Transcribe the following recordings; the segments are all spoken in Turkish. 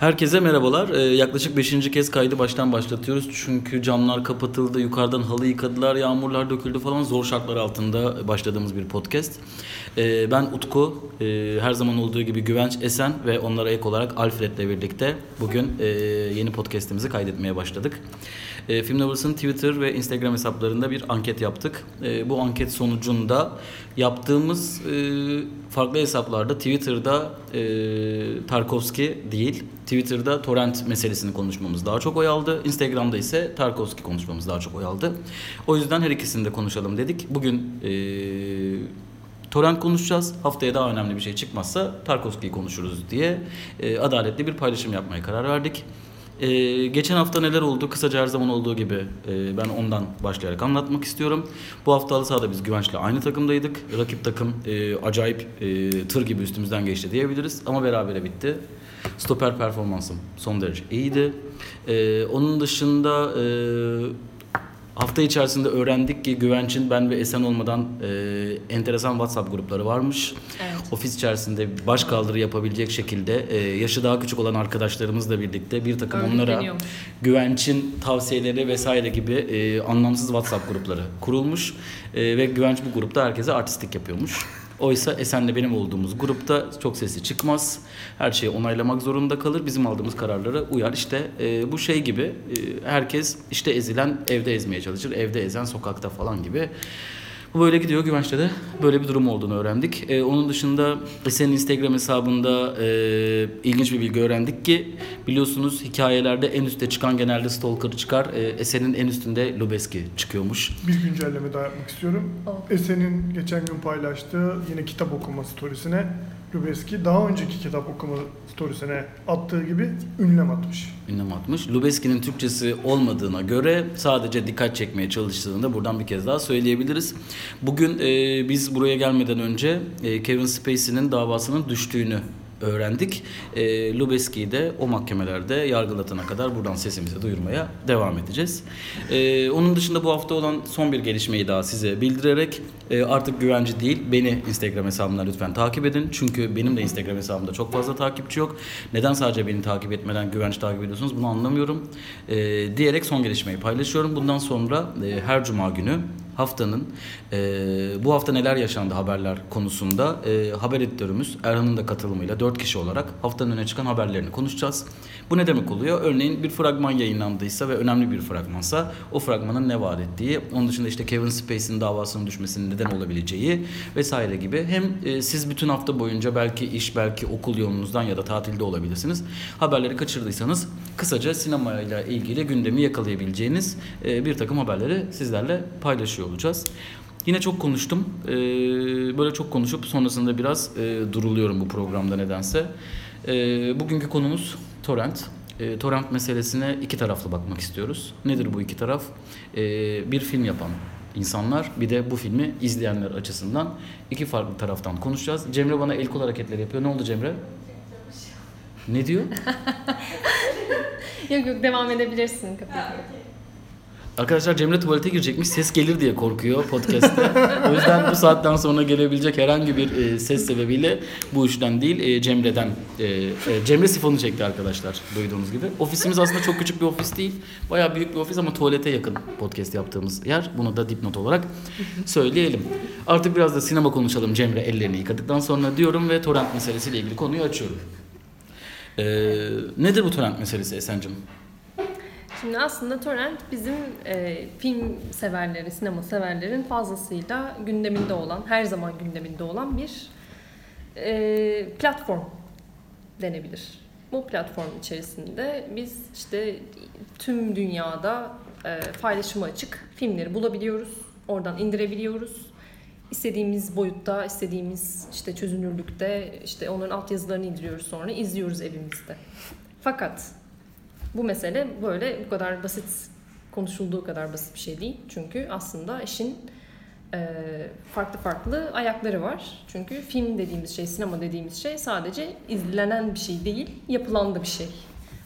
Herkese merhabalar. Ee, yaklaşık 5. kez kaydı baştan başlatıyoruz. Çünkü camlar kapatıldı, yukarıdan halı yıkadılar, yağmurlar döküldü falan. Zor şartlar altında başladığımız bir podcast. Ee, ben Utku, ee, her zaman olduğu gibi Güvenç Esen ve onlara ek olarak Alfred'le birlikte bugün ee, yeni podcastimizi kaydetmeye başladık. E, Film Lovers'ın Twitter ve Instagram hesaplarında bir anket yaptık. E, bu anket sonucunda yaptığımız e, farklı hesaplarda Twitter'da e, Tarkovski değil, Twitter'da torrent meselesini konuşmamız daha çok oy aldı. Instagram'da ise Tarkovski konuşmamız daha çok oy aldı. O yüzden her ikisini de konuşalım dedik. Bugün e, torrent konuşacağız. Haftaya daha önemli bir şey çıkmazsa Tarkovski'yi konuşuruz diye e, adaletli bir paylaşım yapmaya karar verdik. Ee, geçen hafta neler oldu? Kısaca her zaman olduğu gibi e, ben ondan başlayarak anlatmak istiyorum. Bu hafta halı sahada biz Güvenç'le aynı takımdaydık. Rakip takım e, acayip e, tır gibi üstümüzden geçti diyebiliriz. Ama berabere bitti. Stoper performansım son derece iyiydi. E, onun dışında e, Hafta içerisinde öğrendik ki Güvenç'in ben ve Esen olmadan e, enteresan WhatsApp grupları varmış. Evet. Ofis içerisinde baş kaldırı yapabilecek şekilde e, yaşı daha küçük olan arkadaşlarımızla birlikte bir takım onlara Güvenç'in tavsiyeleri vesaire gibi e, anlamsız WhatsApp grupları kurulmuş. E, ve Güvenç bu grupta herkese artistik yapıyormuş. Oysa Esen'le benim olduğumuz grupta çok sesi çıkmaz. Her şeyi onaylamak zorunda kalır. Bizim aldığımız kararlara uyar. İşte e, bu şey gibi e, herkes işte ezilen evde ezmeye çalışır. Evde ezen sokakta falan gibi. Bu böyle gidiyor. Güvenç'te de böyle bir durum olduğunu öğrendik. Ee, onun dışında senin Instagram hesabında e, ilginç bir bilgi öğrendik ki biliyorsunuz hikayelerde en üstte çıkan genelde Stalker çıkar. E, Esen'in en üstünde Lubeski çıkıyormuş. Bir güncelleme daha yapmak istiyorum. Esen'in geçen gün paylaştığı yine kitap okuma storiesine Lubeski daha önceki kitap okuma storiesine attığı gibi ünlem atmış. Ünlem atmış. Lubeski'nin Türkçesi olmadığına göre sadece dikkat çekmeye çalıştığını da buradan bir kez daha söyleyebiliriz. Bugün e, biz buraya gelmeden önce e, Kevin Spacey'nin davasının düştüğünü öğrendik. E, Lubeski'yi de o mahkemelerde yargılatana kadar buradan sesimizi duyurmaya devam edeceğiz. E, onun dışında bu hafta olan son bir gelişmeyi daha size bildirerek e, artık güvenci değil beni Instagram hesabımdan lütfen takip edin. Çünkü benim de Instagram hesabımda çok fazla takipçi yok. Neden sadece beni takip etmeden güvenç takip ediyorsunuz bunu anlamıyorum. E, diyerek son gelişmeyi paylaşıyorum. Bundan sonra e, her cuma günü haftanın e, bu hafta neler yaşandı haberler konusunda e, haber editörümüz Erhan'ın da katılımıyla dört kişi olarak haftanın öne çıkan haberlerini konuşacağız. Bu ne demek oluyor? Örneğin bir fragman yayınlandıysa ve önemli bir fragmansa o fragmanın ne vaat ettiği, onun dışında işte Kevin Spacey'nin davasının düşmesinin neden olabileceği vesaire gibi. Hem e, siz bütün hafta boyunca belki iş, belki okul yolunuzdan ya da tatilde olabilirsiniz. Haberleri kaçırdıysanız kısaca sinemayla ilgili gündemi yakalayabileceğiniz e, bir takım haberleri sizlerle paylaşıyor olacağız. Yine çok konuştum. Ee, böyle çok konuşup sonrasında biraz e, duruluyorum bu programda nedense. Ee, bugünkü konumuz torrent. Ee, torrent meselesine iki taraflı bakmak istiyoruz. Nedir bu iki taraf? Bir film yapan insanlar bir de bu filmi izleyenler açısından iki farklı taraftan konuşacağız. Cemre bana el kol hareketleri yapıyor. Ne oldu Cemre? Ne diyor? yok yok devam edebilirsin kapıyı. Arkadaşlar Cemre tuvalete girecekmiş. Ses gelir diye korkuyor podcast'te. o yüzden bu saatten sonra gelebilecek herhangi bir e, ses sebebiyle bu işten değil e, Cemre'den. E, e, Cemre sifonu çekti arkadaşlar duyduğunuz gibi. Ofisimiz aslında çok küçük bir ofis değil. Bayağı büyük bir ofis ama tuvalete yakın podcast yaptığımız yer. Bunu da dipnot olarak söyleyelim. Artık biraz da sinema konuşalım Cemre ellerini yıkadıktan sonra diyorum ve torrent meselesiyle ilgili konuyu açıyorum. E, nedir bu torrent meselesi Esen'cim? Şimdi aslında torrent bizim e, film severleri, sinema severlerin fazlasıyla gündeminde olan, her zaman gündeminde olan bir e, platform denebilir. Bu platform içerisinde biz işte tüm dünyada e, paylaşıma açık filmleri bulabiliyoruz. Oradan indirebiliyoruz. İstediğimiz boyutta, istediğimiz işte çözünürlükte işte onların altyazılarını indiriyoruz sonra izliyoruz evimizde. Fakat bu mesele böyle bu kadar basit konuşulduğu kadar basit bir şey değil. Çünkü aslında işin e, farklı farklı ayakları var. Çünkü film dediğimiz şey, sinema dediğimiz şey sadece izlenen bir şey değil, yapılan da bir şey.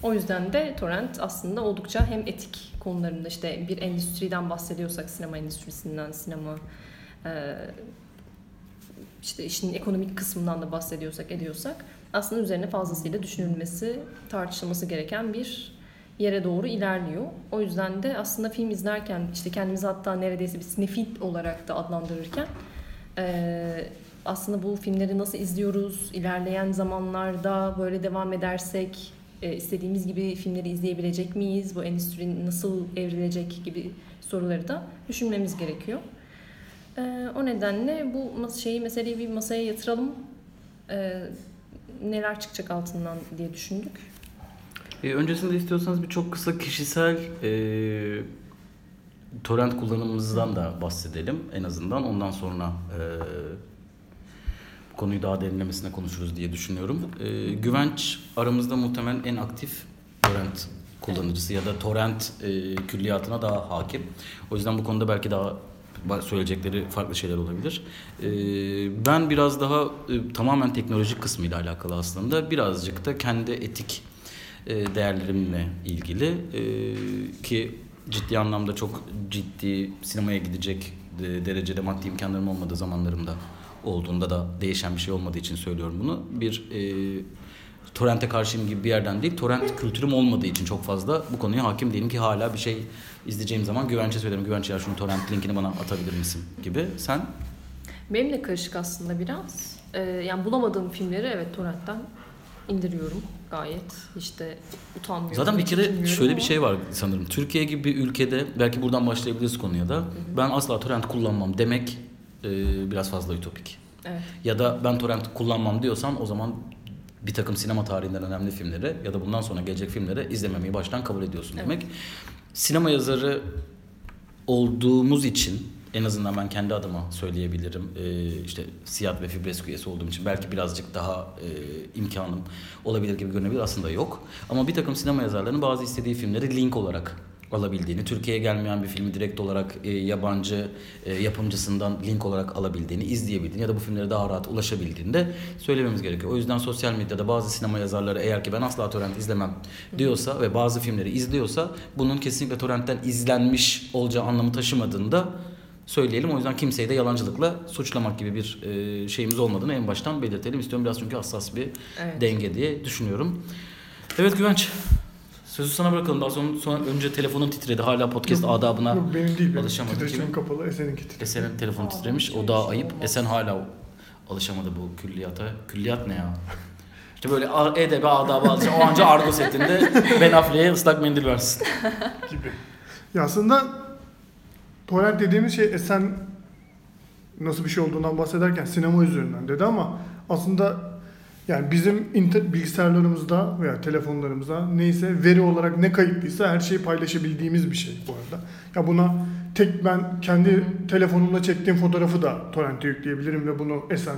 O yüzden de torrent aslında oldukça hem etik konularında işte bir endüstriden bahsediyorsak sinema endüstrisinden, sinema e, işte işin ekonomik kısmından da bahsediyorsak ediyorsak aslında üzerine fazlasıyla düşünülmesi, tartışılması gereken bir yere doğru ilerliyor. O yüzden de aslında film izlerken işte kendimizi hatta neredeyse bir sinefil olarak da adlandırırken e, aslında bu filmleri nasıl izliyoruz, ilerleyen zamanlarda böyle devam edersek e, istediğimiz gibi filmleri izleyebilecek miyiz, bu endüstri nasıl evrilecek gibi soruları da düşünmemiz gerekiyor. E, o nedenle bu şeyi meseleyi bir masaya yatıralım. Neler çıkacak altından diye düşündük. E, öncesinde istiyorsanız bir çok kısa kişisel e, torrent kullanımımızdan da bahsedelim en azından. Ondan sonra e, konuyu daha derinlemesine konuşuruz diye düşünüyorum. E, Güvenç aramızda muhtemelen en aktif torrent kullanıcısı ya da torrent e, külliyatına daha hakim. O yüzden bu konuda belki daha söyleyecekleri farklı şeyler olabilir. E, ben biraz daha e, tamamen teknolojik kısmıyla alakalı aslında. Birazcık da kendi etik e, değerlerimle ilgili e, ki ciddi anlamda çok ciddi sinemaya gidecek derecede maddi imkanlarım olmadığı zamanlarımda olduğunda da değişen bir şey olmadığı için söylüyorum bunu. Bir e, torrente karşıyım gibi bir yerden değil, torrent kültürüm olmadığı için çok fazla bu konuya hakim değilim ki hala bir şey izleyeceğim zaman güvence söylerim. Güvence ya şunu torrent linkini bana atabilir misin gibi. Sen? Benim de karışık aslında biraz. Ee, yani bulamadığım filmleri evet torrentten indiriyorum gayet. İşte utanmıyorum. Zaten bir kere şöyle bir şey var sanırım. Türkiye gibi bir ülkede belki buradan başlayabiliriz konuya da. Hı hı. Ben asla torrent kullanmam demek e, biraz fazla ütopik. Evet. Ya da ben torrent kullanmam diyorsan o zaman bir takım sinema tarihinden önemli filmleri ya da bundan sonra gelecek filmleri izlememeyi baştan kabul ediyorsun evet. demek. Sinema yazarı olduğumuz için en azından ben kendi adıma söyleyebilirim. Ee, işte Siyat ve Fibresk üyesi olduğum için belki birazcık daha e, imkanım olabilir gibi görünebilir. Aslında yok. Ama bir takım sinema yazarlarının bazı istediği filmleri link olarak alabildiğini, Türkiye'ye gelmeyen bir filmi direkt olarak e, yabancı e, yapımcısından link olarak alabildiğini, izleyebildiğini ya da bu filmlere daha rahat ulaşabildiğini de söylememiz gerekiyor. O yüzden sosyal medyada bazı sinema yazarları eğer ki ben asla torrent izlemem diyorsa ve bazı filmleri izliyorsa bunun kesinlikle torrentten izlenmiş olacağı anlamı taşımadığında söyleyelim. O yüzden kimseyi de yalancılıkla suçlamak gibi bir e, şeyimiz olmadığını en baştan belirtelim istiyorum. Biraz çünkü hassas bir evet. denge diye düşünüyorum. Evet Güvenç. Sözü sana bırakalım. Daha sonra, sonra önce telefonun titredi. Hala podcast yok, adabına yok, benim değil, alışamadı. Titreşim kapalı. Esen'inki titredi. Esen'in telefonu titremiş. O daha ayıp. Esen hala alışamadı bu külliyata. Külliyat ne ya? İşte böyle edebi adabı alışan. O anca argo setinde Ben Affleck'e ıslak mendil versin. gibi. Ya aslında torrent dediğimiz şey Esen nasıl bir şey olduğundan bahsederken sinema üzerinden dedi ama aslında yani bizim inter- bilgisayarlarımızda veya telefonlarımızda neyse veri olarak ne kayıtlıysa her şeyi paylaşabildiğimiz bir şey bu arada. Ya buna tek ben kendi telefonumla çektiğim fotoğrafı da torrent'e yükleyebilirim ve bunu Esen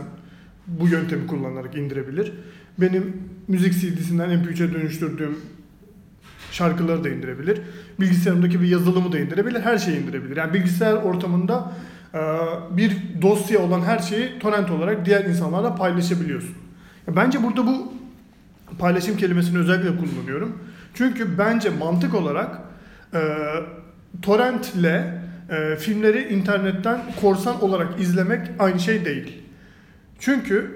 bu yöntemi kullanarak indirebilir. Benim müzik CD'sinden MP3'e dönüştürdüğüm şarkıları da indirebilir. Bilgisayarımdaki bir yazılımı da indirebilir. Her şeyi indirebilir. Yani bilgisayar ortamında bir dosya olan her şeyi torrent olarak diğer insanlarla paylaşabiliyorsun. Bence burada bu paylaşım kelimesini özellikle kullanıyorum. Çünkü bence mantık olarak e, torrentle e, filmleri internetten korsan olarak izlemek aynı şey değil. Çünkü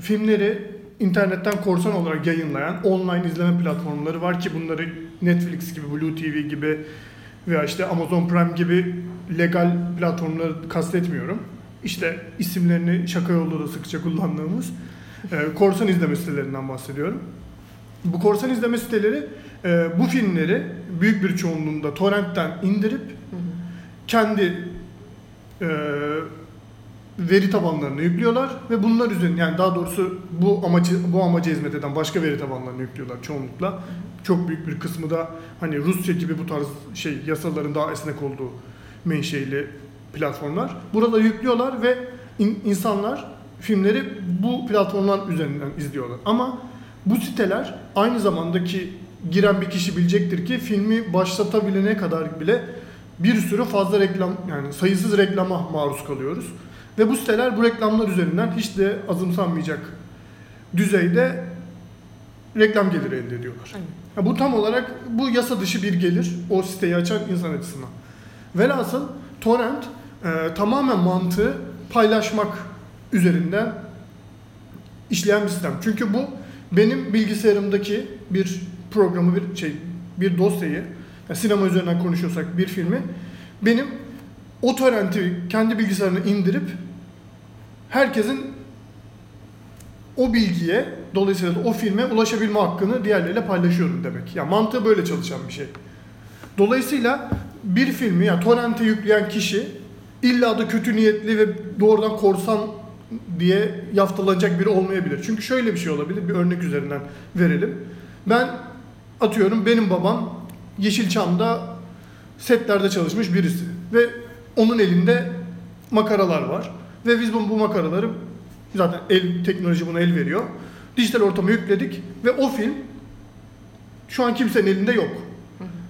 filmleri internetten korsan olarak yayınlayan online izleme platformları var ki bunları Netflix gibi, Blue TV gibi veya işte Amazon Prime gibi legal platformları kastetmiyorum. İşte isimlerini şaka yolda da sıkça kullandığımız e, korsan izleme sitelerinden bahsediyorum. Bu korsan izleme siteleri e, bu filmleri büyük bir çoğunluğunda torrentten indirip kendi e, veri tabanlarını yüklüyorlar ve bunlar üzerine yani daha doğrusu bu amacı bu amaca hizmet eden başka veri tabanlarını yüklüyorlar çoğunlukla. Çok büyük bir kısmı da hani Rusya gibi bu tarz şey yasaların daha esnek olduğu menşeili platformlar. Burada yüklüyorlar ve in, insanlar filmleri bu platformlar üzerinden izliyorlar. Ama bu siteler aynı zamandaki giren bir kişi bilecektir ki filmi başlatabilene kadar bile bir sürü fazla reklam yani sayısız reklama maruz kalıyoruz. Ve bu siteler bu reklamlar üzerinden hiç de azımsanmayacak düzeyde reklam geliri elde ediyorlar. Yani bu tam olarak bu yasa dışı bir gelir o siteyi açan insan açısından. Velhasıl torrent e, tamamen mantığı paylaşmak üzerinden işleyen bir sistem. Çünkü bu benim bilgisayarımdaki bir programı, bir şey, bir dosyayı, yani sinema üzerinden konuşuyorsak bir filmi, benim o torrenti kendi bilgisayarına indirip herkesin o bilgiye, dolayısıyla da o filme ulaşabilme hakkını diğerleriyle paylaşıyorum demek. Yani mantığı böyle çalışan bir şey. Dolayısıyla bir filmi, yani torrente yükleyen kişi illa da kötü niyetli ve doğrudan korsan diye yaftalanacak biri olmayabilir. Çünkü şöyle bir şey olabilir, bir örnek üzerinden verelim. Ben atıyorum benim babam Yeşilçam'da setlerde çalışmış birisi ve onun elinde makaralar var ve biz bu, bu makaraları zaten el teknoloji buna el veriyor. Dijital ortama yükledik ve o film şu an kimsenin elinde yok.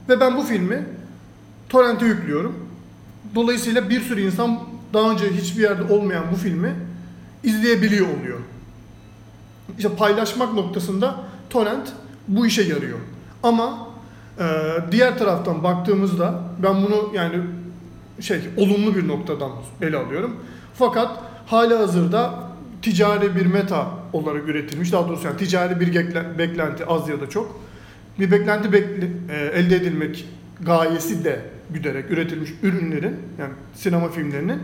Ve ben bu filmi torrente yüklüyorum. Dolayısıyla bir sürü insan daha önce hiçbir yerde olmayan bu filmi izleyebiliyor oluyor. İşte paylaşmak noktasında torrent bu işe yarıyor. Ama e, diğer taraftan baktığımızda ben bunu yani şey olumlu bir noktadan ele alıyorum. Fakat hala hazırda ticari bir meta olarak üretilmiş. Daha doğrusu yani ticari bir beklenti az ya da çok. Bir beklenti bekle- e, elde edilmek gayesi de güderek üretilmiş ürünlerin yani sinema filmlerinin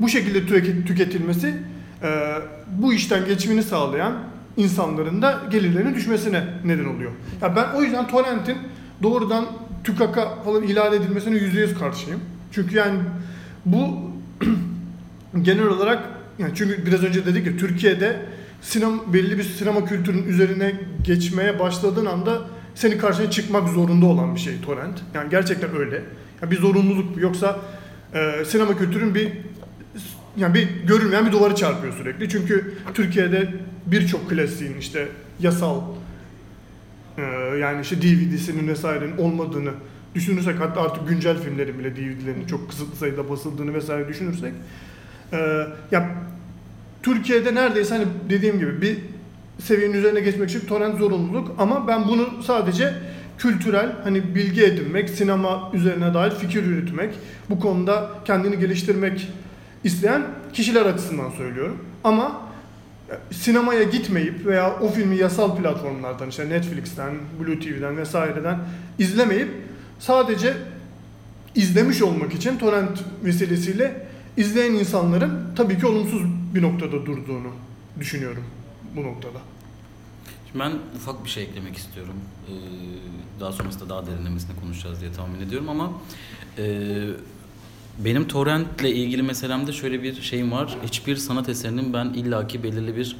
bu şekilde tüke- tüketilmesi e, bu işten geçimini sağlayan insanların da gelirlerinin düşmesine neden oluyor. Ya ben o yüzden torrentin doğrudan tükaka falan ilan edilmesine yüzde yüz karşıyım. Çünkü yani bu genel olarak yani çünkü biraz önce dedik ya Türkiye'de sinema belli bir sinema kültürünün üzerine geçmeye başladığın anda senin karşına çıkmak zorunda olan bir şey torrent. Yani gerçekten öyle. Yani bir zorunluluk. Yoksa e, sinema kültürün bir yani bir görülmeyen bir duvarı çarpıyor sürekli. Çünkü Türkiye'de birçok klasiğin işte yasal e, yani işte DVD'sinin vesairenin olmadığını düşünürsek hatta artık güncel filmlerin bile DVD'lerinin çok kısıtlı sayıda basıldığını vesaire düşünürsek e, ya Türkiye'de neredeyse hani dediğim gibi bir seviyenin üzerine geçmek için torrent zorunluluk ama ben bunu sadece kültürel hani bilgi edinmek, sinema üzerine dair fikir yürütmek, bu konuda kendini geliştirmek isteyen kişiler açısından söylüyorum. Ama e, sinemaya gitmeyip veya o filmi yasal platformlardan işte Netflix'ten, Blue TV'den vesaireden izlemeyip sadece izlemiş olmak için torrent vesilesiyle izleyen insanların tabii ki olumsuz bir noktada durduğunu düşünüyorum bu noktada. Şimdi ben ufak bir şey eklemek istiyorum. Ee, daha sonrasında daha derinlemesine konuşacağız diye tahmin ediyorum ama e, benim torrentle ilgili meselemde şöyle bir şeyim var. Hiçbir sanat eserinin ben illaki belirli bir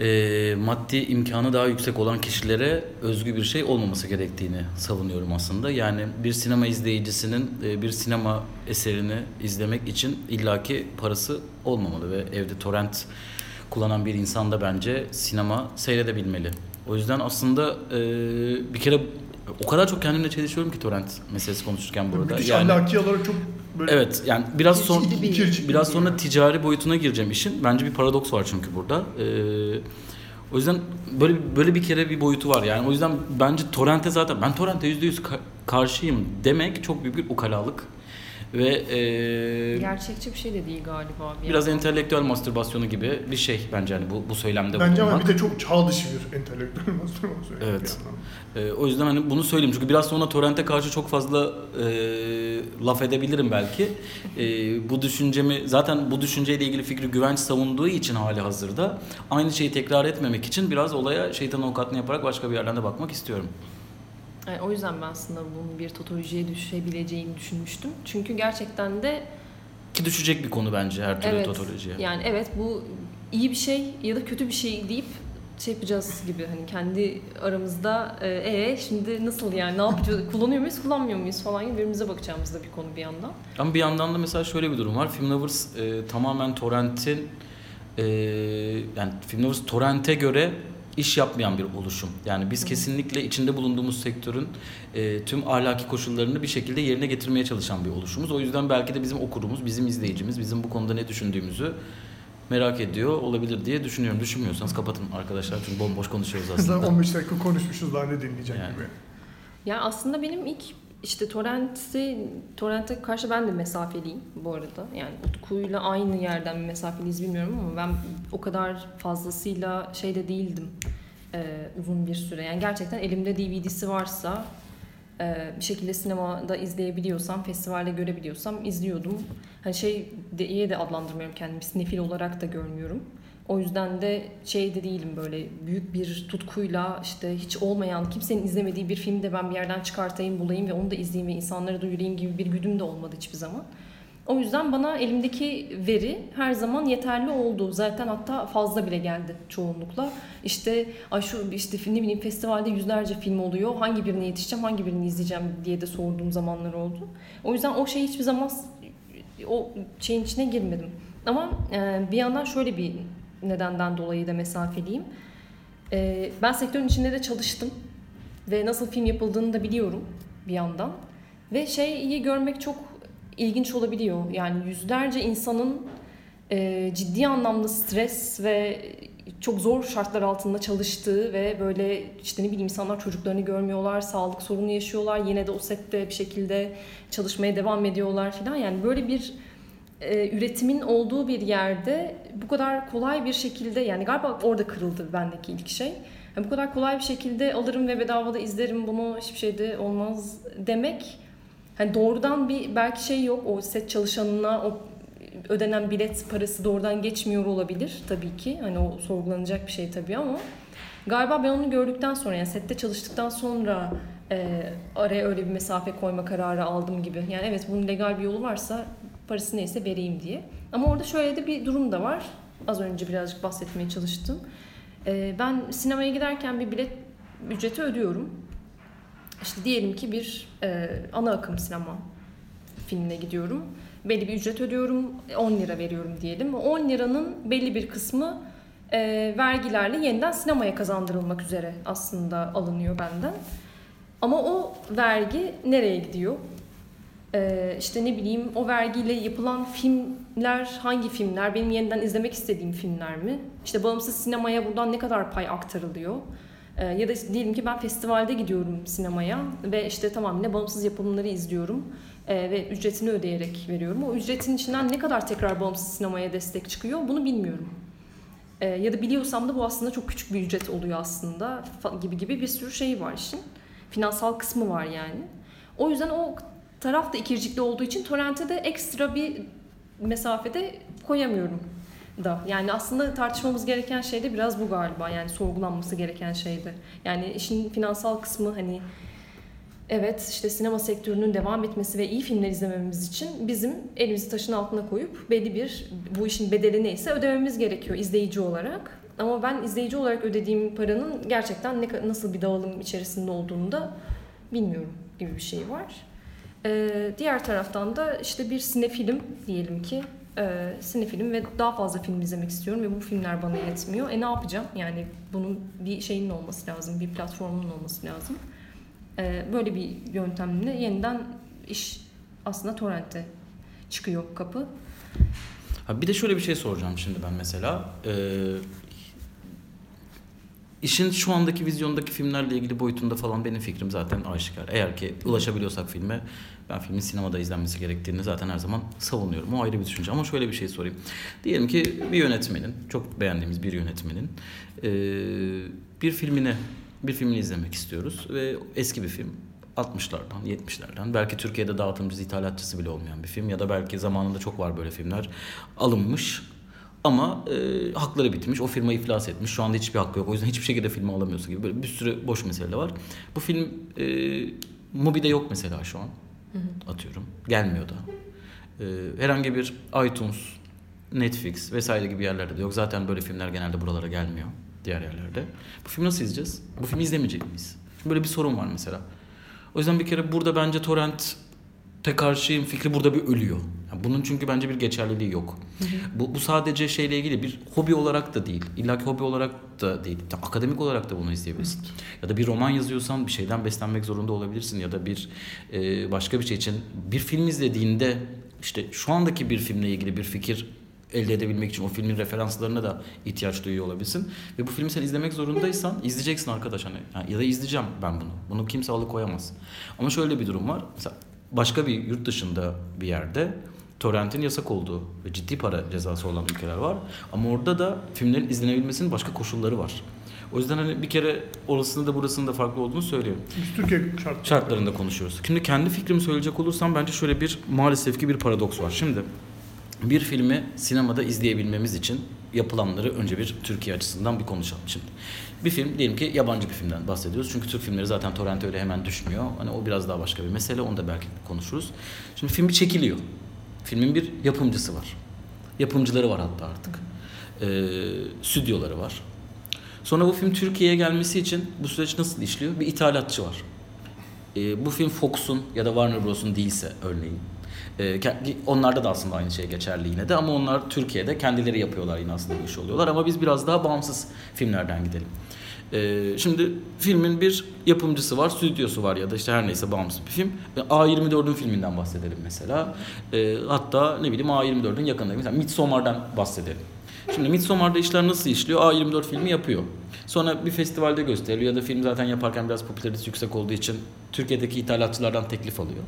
e, maddi imkanı daha yüksek olan kişilere özgü bir şey olmaması gerektiğini savunuyorum aslında. Yani bir sinema izleyicisinin e, bir sinema eserini izlemek için illaki parası olmamalı ve evde torrent kullanan bir insan da bence sinema seyredebilmeli. O yüzden aslında e, bir kere o kadar çok kendimle çelişiyorum ki torrent meselesi konuşurken burada. Müthiş Yani- ahlaki olarak çok böyle Evet yani biraz son iki ırkçı biraz bir sonra ticari boyutuna gireceğim işin. Bence bir paradoks var çünkü burada. Ee, o yüzden böyle böyle bir kere bir boyutu var. Yani o yüzden bence torrente zaten ben torrente %100 ka- karşıyım demek çok büyük bir ukalalık ve e, Gerçekçi bir şey de değil galiba. bir biraz yandan. entelektüel mastürbasyonu gibi bir şey bence hani bu bu söylemde Bence ama bulunmak. bir de çok çağ dışı bir entelektüel mastürbasyon. Evet. Ee, o yüzden hani bunu söyleyeyim çünkü biraz sonra torrente karşı çok fazla e, laf edebilirim belki. E, bu düşüncemi zaten bu düşünceyle ilgili fikri güvenç savunduğu için hali hazırda aynı şeyi tekrar etmemek için biraz olaya şeytan avukatlığını yaparak başka bir yerden de bakmak istiyorum. Yani o yüzden ben aslında bunun bir totolojiye düşebileceğini düşünmüştüm. Çünkü gerçekten de Ki düşecek bir konu bence her türlü Evet. totolojiye. yani evet bu iyi bir şey ya da kötü bir şey deyip şey yapacağız gibi hani kendi aramızda e, "E, şimdi nasıl yani ne yapacağız kullanıyor muyuz kullanmıyor muyuz falan gibi birbirimize bakacağımız da bir konu bir yandan. Ama bir yandan da mesela şöyle bir durum var. Film Lovers e, tamamen torrentin e, yani Film Lovers torrente göre iş yapmayan bir oluşum. Yani biz kesinlikle içinde bulunduğumuz sektörün e, tüm ahlaki koşullarını bir şekilde yerine getirmeye çalışan bir oluşumuz. O yüzden belki de bizim okurumuz, bizim izleyicimiz, bizim bu konuda ne düşündüğümüzü merak ediyor olabilir diye düşünüyorum. Düşünmüyorsanız kapatın arkadaşlar çünkü bomboş konuşuyoruz Zaten aslında. 15 dakika konuşmuşuz daha ne dinleyecek Yani. gibi. Ya aslında benim ilk işte torrent'i, torrent'e karşı ben de mesafeliyim bu arada. Yani Utku'yla aynı yerden mesafeliyiz bilmiyorum ama ben o kadar fazlasıyla şeyde değildim e, uzun bir süre. Yani gerçekten elimde DVD'si varsa e, bir şekilde sinemada izleyebiliyorsam, festivalde görebiliyorsam izliyordum. Hani şey diye de adlandırmıyorum kendimi, sinefil olarak da görmüyorum. O yüzden de şey de değilim böyle büyük bir tutkuyla işte hiç olmayan kimsenin izlemediği bir filmi de ben bir yerden çıkartayım bulayım ve onu da izleyeyim ve insanlara duyurayım gibi bir güdüm de olmadı hiçbir zaman. O yüzden bana elimdeki veri her zaman yeterli oldu. Zaten hatta fazla bile geldi çoğunlukla. İşte ay şu işte ne bileyim festivalde yüzlerce film oluyor. Hangi birine yetişeceğim, hangi birini izleyeceğim diye de sorduğum zamanlar oldu. O yüzden o şey hiçbir zaman o şeyin içine girmedim. Ama bir yandan şöyle bir nedenden dolayı da mesafeliyim. E, ben sektörün içinde de çalıştım ve nasıl film yapıldığını da biliyorum bir yandan. Ve şeyi görmek çok ilginç olabiliyor. Yani yüzlerce insanın e, ciddi anlamda stres ve çok zor şartlar altında çalıştığı ve böyle işte ne bileyim insanlar çocuklarını görmüyorlar, sağlık sorunu yaşıyorlar. Yine de o sette bir şekilde çalışmaya devam ediyorlar falan. Yani böyle bir e, üretimin olduğu bir yerde bu kadar kolay bir şekilde yani galiba orada kırıldı bendeki ilk şey. Yani bu kadar kolay bir şekilde alırım ve bedavada izlerim bunu hiçbir şeyde olmaz demek hani doğrudan bir belki şey yok o set çalışanına o ödenen bilet parası doğrudan geçmiyor olabilir tabii ki. Hani o sorgulanacak bir şey tabii ama galiba ben onu gördükten sonra yani sette çalıştıktan sonra e, araya öyle bir mesafe koyma kararı aldım gibi. Yani evet bunun legal bir yolu varsa parası neyse vereyim diye. Ama orada şöyle de bir durum da var. Az önce birazcık bahsetmeye çalıştım. E, ben sinemaya giderken bir bilet ücreti ödüyorum. İşte diyelim ki bir e, ana akım sinema filmine gidiyorum. Belli bir ücret ödüyorum. 10 lira veriyorum diyelim. 10 liranın belli bir kısmı e, vergilerle yeniden sinemaya kazandırılmak üzere aslında alınıyor benden. Ama o vergi nereye gidiyor? Ee, işte ne bileyim o vergiyle yapılan filmler hangi filmler? Benim yeniden izlemek istediğim filmler mi? İşte bağımsız sinemaya buradan ne kadar pay aktarılıyor? Ee, ya da diyelim ki ben festivalde gidiyorum sinemaya ve işte tamam yine bağımsız yapımları izliyorum ee, ve ücretini ödeyerek veriyorum. O ücretin içinden ne kadar tekrar bağımsız sinemaya destek çıkıyor bunu bilmiyorum. Ya da biliyorsam da bu aslında çok küçük bir ücret oluyor aslında gibi gibi bir sürü şey var işin. Finansal kısmı var yani. O yüzden o taraf da ikircikli olduğu için torrente de ekstra bir mesafede koyamıyorum da. Yani aslında tartışmamız gereken şey de biraz bu galiba. Yani sorgulanması gereken şey de. Yani işin finansal kısmı hani evet işte sinema sektörünün devam etmesi ve iyi filmler izlememiz için bizim elimizi taşın altına koyup belli bir bu işin bedeli neyse ödememiz gerekiyor izleyici olarak. Ama ben izleyici olarak ödediğim paranın gerçekten ne, nasıl bir dağılım içerisinde olduğunu da bilmiyorum gibi bir şey var. Ee, diğer taraftan da işte bir sinefilm diyelim ki e, sinefilm ve daha fazla film izlemek istiyorum ve bu filmler bana yetmiyor. E ne yapacağım? Yani bunun bir şeyinin olması lazım, bir platformun olması lazım. E, böyle bir yöntemle yeniden iş aslında torrente çıkıyor kapı. Ha bir de şöyle bir şey soracağım şimdi ben mesela. Ee, işin şu andaki vizyondaki filmlerle ilgili boyutunda falan benim fikrim zaten aşikar. Eğer ki ulaşabiliyorsak filme ben filmin sinemada izlenmesi gerektiğini zaten her zaman savunuyorum. O ayrı bir düşünce. Ama şöyle bir şey sorayım. Diyelim ki bir yönetmenin, çok beğendiğimiz bir yönetmenin bir filmini bir filmini izlemek istiyoruz ve eski bir film. 60'lardan, 70'lerden. Belki Türkiye'de dağıtımcısı, ithalatçısı bile olmayan bir film ya da belki zamanında çok var böyle filmler. Alınmış ama e, hakları bitmiş. O firma iflas etmiş. Şu anda hiçbir hakkı yok. O yüzden hiçbir şekilde film alamıyorsun gibi böyle bir sürü boş mesele var. Bu film e, Mubi'de yok mesela şu an. Hı hı. Atıyorum. Gelmiyor da. E, herhangi bir iTunes, Netflix vesaire gibi yerlerde de yok. Zaten böyle filmler genelde buralara gelmiyor. Diğer yerlerde. Bu filmi nasıl izleyeceğiz? Bu filmi izlemeyecek miyiz? Şimdi böyle bir sorun var mesela. O yüzden bir kere burada bence torrent te karşıyım fikri burada bir ölüyor. Bunun çünkü bence bir geçerliliği yok. Hı hı. Bu, bu sadece şeyle ilgili bir hobi olarak da değil. İlla ki hobi olarak da değil. Akademik olarak da bunu izleyebilirsin. Ya da bir roman yazıyorsan bir şeyden beslenmek zorunda olabilirsin. Ya da bir e, başka bir şey için bir film izlediğinde işte şu andaki bir filmle ilgili bir fikir elde edebilmek için o filmin referanslarına da ihtiyaç duyuyor olabilsin. Ve bu filmi sen izlemek zorundaysan izleyeceksin arkadaş hani. Ya da izleyeceğim ben bunu. Bunu kimse alıkoyamaz. Ama şöyle bir durum var. Mesela başka bir yurt dışında bir yerde torrentin yasak olduğu ve ciddi para cezası olan ülkeler var. Ama orada da filmlerin izlenebilmesinin başka koşulları var. O yüzden hani bir kere orasında da burasında da farklı olduğunu söylüyorum. Biz Türkiye şartları. Şartlarında konuşuyoruz. Şimdi kendi fikrimi söyleyecek olursam bence şöyle bir maalesef ki bir paradoks var. Şimdi bir filmi sinemada izleyebilmemiz için yapılanları önce bir Türkiye açısından bir konuşalım şimdi. Bir film diyelim ki yabancı bir filmden bahsediyoruz. Çünkü Türk filmleri zaten torrente öyle hemen düşmüyor. Hani o biraz daha başka bir mesele. Onu da belki konuşuruz. Şimdi film bir çekiliyor. Filmin bir yapımcısı var. Yapımcıları var hatta artık. Ee, stüdyoları var. Sonra bu film Türkiye'ye gelmesi için bu süreç nasıl işliyor? Bir ithalatçı var. Ee, bu film Fox'un ya da Warner Bros'un değilse örneğin. Ee, onlarda da aslında aynı şey geçerli yine de ama onlar Türkiye'de kendileri yapıyorlar yine aslında bu işi oluyorlar ama biz biraz daha bağımsız filmlerden gidelim. Ee, şimdi filmin bir yapımcısı var, stüdyosu var ya da işte her neyse bağımsız bir film. Ee, A24'ün filminden bahsedelim mesela. Ee, hatta ne bileyim A24'ün yakında mesela Midsommar'dan bahsedelim. Şimdi Midsommar'da işler nasıl işliyor? A24 filmi yapıyor. Sonra bir festivalde gösteriliyor ya da film zaten yaparken biraz popülaritesi yüksek olduğu için Türkiye'deki ithalatçılardan teklif alıyor.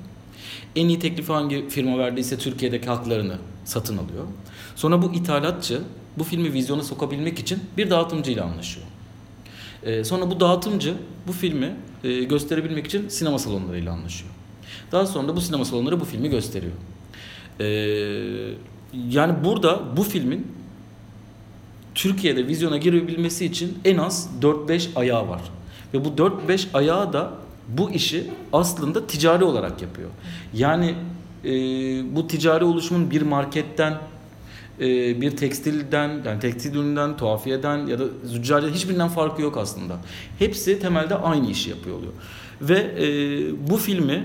En iyi teklifi hangi firma verdiyse Türkiye'deki haklarını satın alıyor. Sonra bu ithalatçı bu filmi vizyona sokabilmek için bir dağıtımcıyla anlaşıyor. Ee, sonra bu dağıtımcı bu filmi e, gösterebilmek için sinema salonlarıyla anlaşıyor. Daha sonra da bu sinema salonları bu filmi gösteriyor. Ee, yani burada bu filmin Türkiye'de vizyona girebilmesi için en az 4-5 ayağı var. Ve bu 4-5 ayağı da bu işi aslında ticari olarak yapıyor. Yani e, bu ticari oluşumun bir marketten, e, bir tekstilden, yani tekstil üründen, tuhafiyeden ya da züccaciyeden hiçbirinden farkı yok aslında. Hepsi temelde aynı işi yapıyor oluyor. Ve e, bu filmi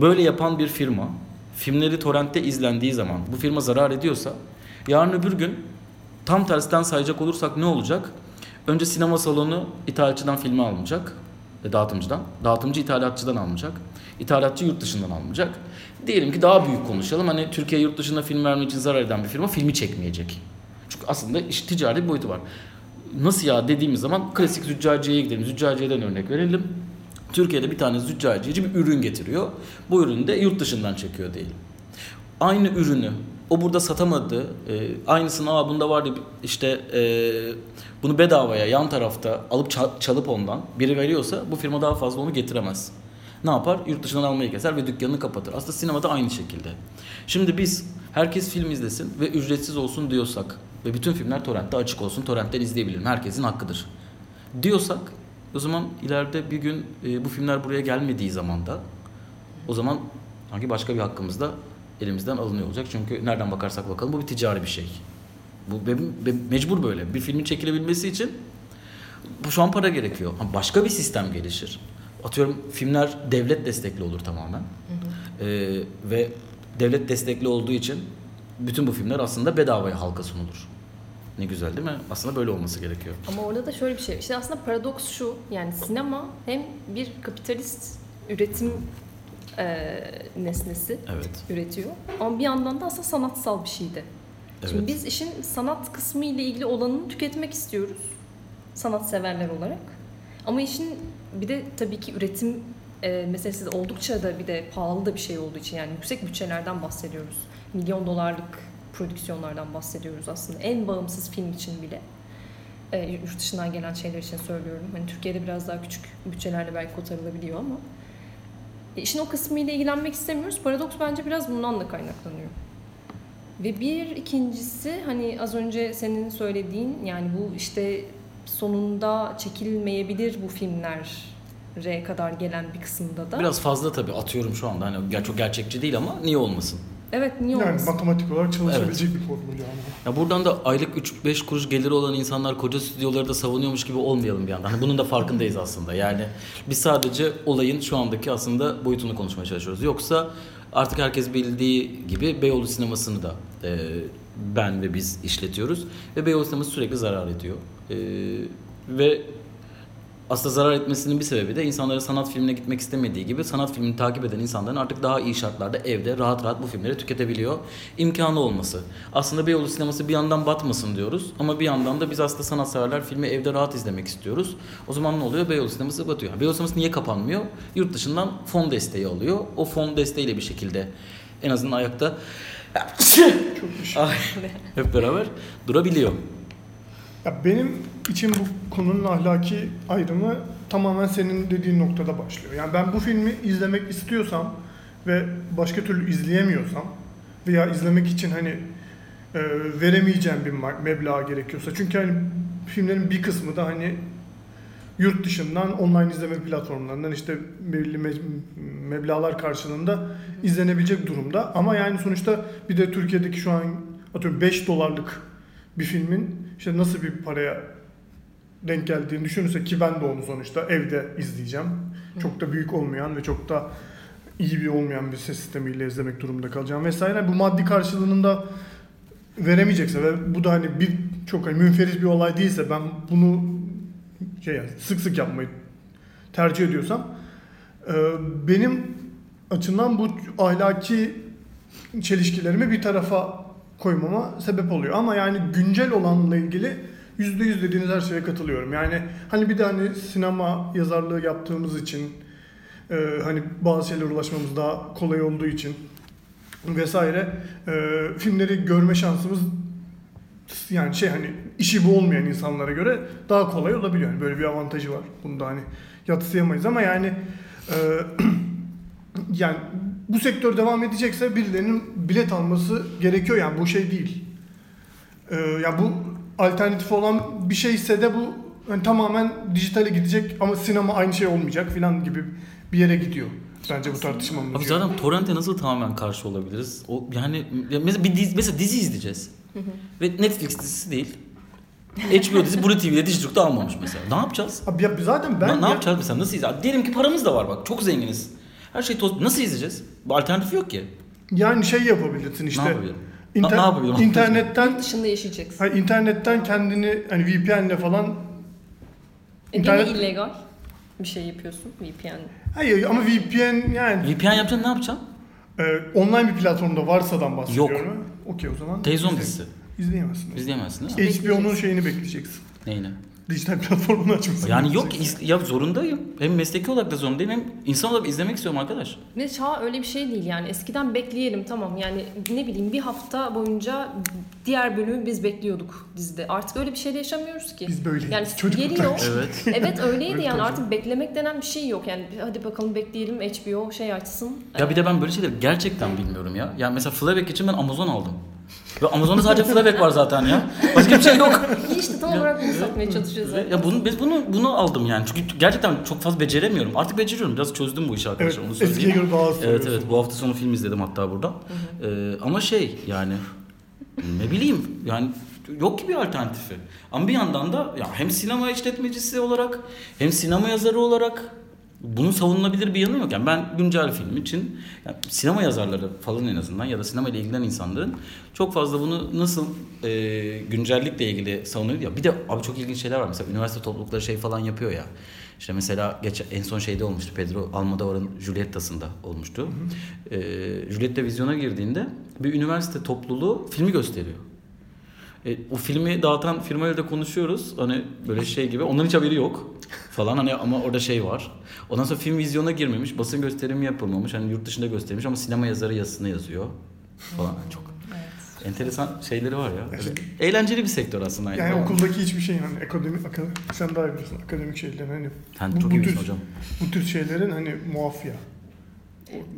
böyle yapan bir firma, filmleri torrentte izlendiği zaman bu firma zarar ediyorsa, yarın öbür gün tam tersten sayacak olursak ne olacak? Önce sinema salonu ithalatçıdan filmi almayacak, e, dağıtımcıdan. Dağıtımcı ithalatçıdan almayacak. İthalatçı yurt dışından almayacak. Diyelim ki daha büyük konuşalım. Hani Türkiye yurt dışında film vermek için zarar eden bir firma filmi çekmeyecek. Çünkü aslında iş ticari bir boyutu var. Nasıl ya dediğimiz zaman klasik züccaciyeye gidelim. Züccaciyeden örnek verelim. Türkiye'de bir tane züccaciyeci bir ürün getiriyor. Bu ürünü de yurt dışından çekiyor diyelim. Aynı ürünü o burada satamadı. E, aynısını aa bunda vardı işte e, bunu bedavaya yan tarafta alıp çal- çalıp ondan biri veriyorsa bu firma daha fazla onu getiremez. Ne yapar? Yurt dışından almayı keser ve dükkanını kapatır. Aslında sinemada aynı şekilde. Şimdi biz herkes film izlesin ve ücretsiz olsun diyorsak ve bütün filmler torrentte açık olsun, torrentten izleyebilirim. Herkesin hakkıdır. Diyorsak o zaman ileride bir gün e, bu filmler buraya gelmediği zaman da o zaman sanki başka bir hakkımız da elimizden alınıyor olacak. Çünkü nereden bakarsak bakalım bu bir ticari bir şey. Bu be- be- mecbur böyle. Bir filmin çekilebilmesi için bu şu an para gerekiyor. Ama başka bir sistem gelişir. Atıyorum filmler devlet destekli olur tamamen. Ee, ve devlet destekli olduğu için bütün bu filmler aslında bedavaya halka sunulur. Ne güzel değil mi? Aslında böyle olması gerekiyor. Ama orada da şöyle bir şey. İşte aslında paradoks şu. Yani sinema hem bir kapitalist üretim e, nesnesi Evet. üretiyor. Ama bir yandan da aslında sanatsal bir şey de. Şimdi Evet. biz işin sanat kısmı ile ilgili olanını tüketmek istiyoruz. Sanat severler olarak. Ama işin bir de tabii ki üretim e, meselesi oldukça da bir de pahalı da bir şey olduğu için yani yüksek bütçelerden bahsediyoruz. Milyon dolarlık prodüksiyonlardan bahsediyoruz aslında. En bağımsız film için bile. E, yurt dışından gelen şeyler için söylüyorum. Hani Türkiye'de biraz daha küçük bütçelerle belki kotarılabiliyor ama e, işin o kısmıyla ilgilenmek istemiyoruz. Paradoks bence biraz bundan da kaynaklanıyor. Ve bir ikincisi hani az önce senin söylediğin yani bu işte sonunda çekilmeyebilir bu filmlere kadar gelen bir kısımda da. Biraz fazla tabii atıyorum şu anda. Hani çok gerçekçi değil ama niye olmasın? Evet niye Yani olmasın? matematik olarak çalışabilecek bir formül yani. Ya buradan da aylık 3-5 kuruş geliri olan insanlar koca stüdyoları da savunuyormuş gibi olmayalım bir yandan. Hani bunun da farkındayız aslında. Yani biz sadece olayın şu andaki aslında boyutunu konuşmaya çalışıyoruz. Yoksa artık herkes bildiği gibi Beyoğlu sinemasını da e, ben ve biz işletiyoruz. Ve Beyoğlu sineması sürekli zarar ediyor. E, ve aslında zarar etmesinin bir sebebi de insanların sanat filmine gitmek istemediği gibi sanat filmini takip eden insanların artık daha iyi şartlarda evde rahat rahat bu filmleri tüketebiliyor. imkanı olması. Aslında Beyoğlu sineması bir yandan batmasın diyoruz ama bir yandan da biz aslında sanatseverler filmi evde rahat izlemek istiyoruz. O zaman ne oluyor? Beyoğlu sineması batıyor. Beyoğlu sineması niye kapanmıyor? Yurt dışından fon desteği alıyor. O fon desteğiyle bir şekilde en azından ayakta Ay, hep beraber durabiliyor. Ya benim için bu konunun ahlaki ayrımı tamamen senin dediğin noktada başlıyor. Yani ben bu filmi izlemek istiyorsam ve başka türlü izleyemiyorsam veya izlemek için hani e, veremeyeceğim bir ma- meblağ gerekiyorsa. Çünkü hani filmlerin bir kısmı da hani yurt dışından online izleme platformlarından işte belli me- meblağlar karşılığında izlenebilecek durumda. Ama yani sonuçta bir de Türkiye'deki şu an atıyorum 5 dolarlık bir filmin işte nasıl bir paraya denk geldiğini düşünürsek ki ben de onu sonuçta evde izleyeceğim. Çok da büyük olmayan ve çok da iyi bir olmayan bir ses sistemiyle izlemek durumunda kalacağım vesaire. Bu maddi karşılığını da veremeyecekse ve bu da hani bir çok hani münferit bir olay değilse ben bunu şey yani sık sık yapmayı tercih ediyorsam e, benim açımdan bu ahlaki çelişkilerimi bir tarafa koymama sebep oluyor. Ama yani güncel olanla ilgili yüzde yüz dediğiniz her şeye katılıyorum. Yani hani bir de hani sinema yazarlığı yaptığımız için e, hani bazı şeylere ulaşmamız daha kolay olduğu için vesaire e, filmleri görme şansımız yani şey hani işi bu olmayan insanlara göre daha kolay olabiliyor. Yani böyle bir avantajı var. Bunu da hani yatsıyamayız ama yani e, yani bu sektör devam edecekse birilerinin bilet alması gerekiyor yani bu şey değil. Ee, ya bu alternatif olan bir şeyse de bu hani tamamen dijitale gidecek ama sinema aynı şey olmayacak filan gibi bir yere gidiyor. Bence bu tartışmamız. Abi zaten torrente nasıl tamamen karşı olabiliriz? O yani ya mesela bir dizi, mesela dizi izleyeceğiz. Ve Netflix dizisi değil. HBO dizisi Blue TV'de Digiturk'ta almamış mesela. Ne yapacağız? Abi ya zaten ben Ne- ne ya- yapacağız mesela? Nasıl izleyeceğiz? Diyelim ki paramız da var bak. Çok zenginiz. Her şey toz. Nasıl izleyeceğiz? Bu alternatif yok ki. yani şey yapabilirsin işte. Ne yapabilirim? İnter- Ne- yapabilirim? İnternetten Dışında yaşayacaksın. hayır, internetten kendini hani VPN'le falan E, internet- Gene illegal bir şey yapıyorsun VPN. hayır ama VPN yani VPN yapacaksın ne yapacaksın? e, online bir platformda varsadan bahsediyorum. Okey o zaman. Televizyon dizisi. İzleyemezsin. İzleyemezsin değil mi? HBO'nun şeyini bekleyeceksin. Neyine? Dijital platformunu açmasını Yani yok iz- ya zorundayım. Hem mesleki olarak da zorundayım hem insan olarak izlemek istiyorum arkadaş. Ve çağ öyle bir şey değil yani. Eskiden bekleyelim tamam yani ne bileyim bir hafta boyunca diğer bölümü biz bekliyorduk dizide. Artık öyle bir şeyde yaşamıyoruz ki. Biz böyleyiz. Yani Çocukluktan. geliyor. Evet. evet öyleydi Öyle yani artık beklemek denen bir şey yok. Yani hadi bakalım bekleyelim HBO şey açsın. Ya bir de ben böyle şeyleri gerçekten bilmiyorum ya. Yani mesela Fleabag için ben Amazon aldım. Ve Amazon'da sadece Fleabag var zaten ya. Başka bir şey yok. İyi işte tam olarak bunu satmaya çalışıyoruz zaten. ya bunu biz bunu bunu aldım yani. Çünkü gerçekten çok fazla beceremiyorum. Artık beceriyorum. Biraz çözdüm bu işi Evet, arkadaşlar. onu eskiye göre daha az Evet evet bu hafta sonu film izledim hatta burada. Ee, ama şey yani ne bileyim yani yok ki bir alternatifi. Ama bir yandan da ya hem sinema işletmecisi olarak hem sinema yazarı olarak bunun savunulabilir bir yanı yok. Yani ben güncel film için yani sinema yazarları falan en azından ya da sinema ile ilgilenen insanların çok fazla bunu nasıl e, güncellikle ilgili savunuyor ya. Bir de abi çok ilginç şeyler var. Mesela üniversite toplulukları şey falan yapıyor ya. İşte mesela geç, en son şeyde olmuştu. Pedro Almodovar'ın Julietta'sında olmuştu. Ee, Julietta vizyona girdiğinde bir üniversite topluluğu filmi gösteriyor. E, o filmi dağıtan firmayla da konuşuyoruz. Hani böyle şey gibi. Onların hiç haberi yok falan. Hani ama orada şey var. Ondan sonra film vizyona girmemiş. Basın gösterimi yapılmamış. Hani yurt dışında göstermiş ama sinema yazarı yazısını yazıyor falan. Çok enteresan şeyleri var ya. Böyle eğlenceli bir sektör aslında. aynı Yani okuldaki hiçbir şey hani akademik, akademik sen daha iyi bilirsin akademik şeylerin hani Sen bu- çok bu tür- hocam. bu tür şeylerin hani muafya.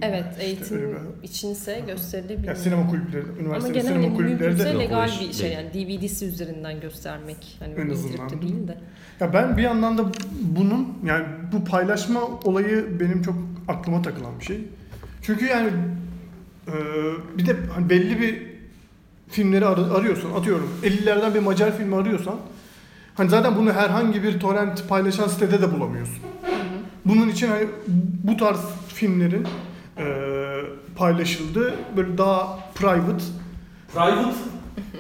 Evet İşte eğitim öyle bir- içinse gösterilebilir. Ya sinema kulüpleri, Ama üniversite gene sinema hani kulüpleri de legal bir şey yani DVD'si üzerinden göstermek. Hani En azından. değil de. Ya ben bir yandan da bunun yani bu paylaşma olayı benim çok aklıma takılan bir şey. Çünkü yani e, bir de hani belli bir filmleri ar- arıyorsun. Atıyorum 50'lerden bir Macar filmi arıyorsan hani zaten bunu herhangi bir torrent paylaşan sitede de bulamıyorsun. Bunun için hani bu tarz filmlerin e, paylaşıldığı böyle daha private. Private?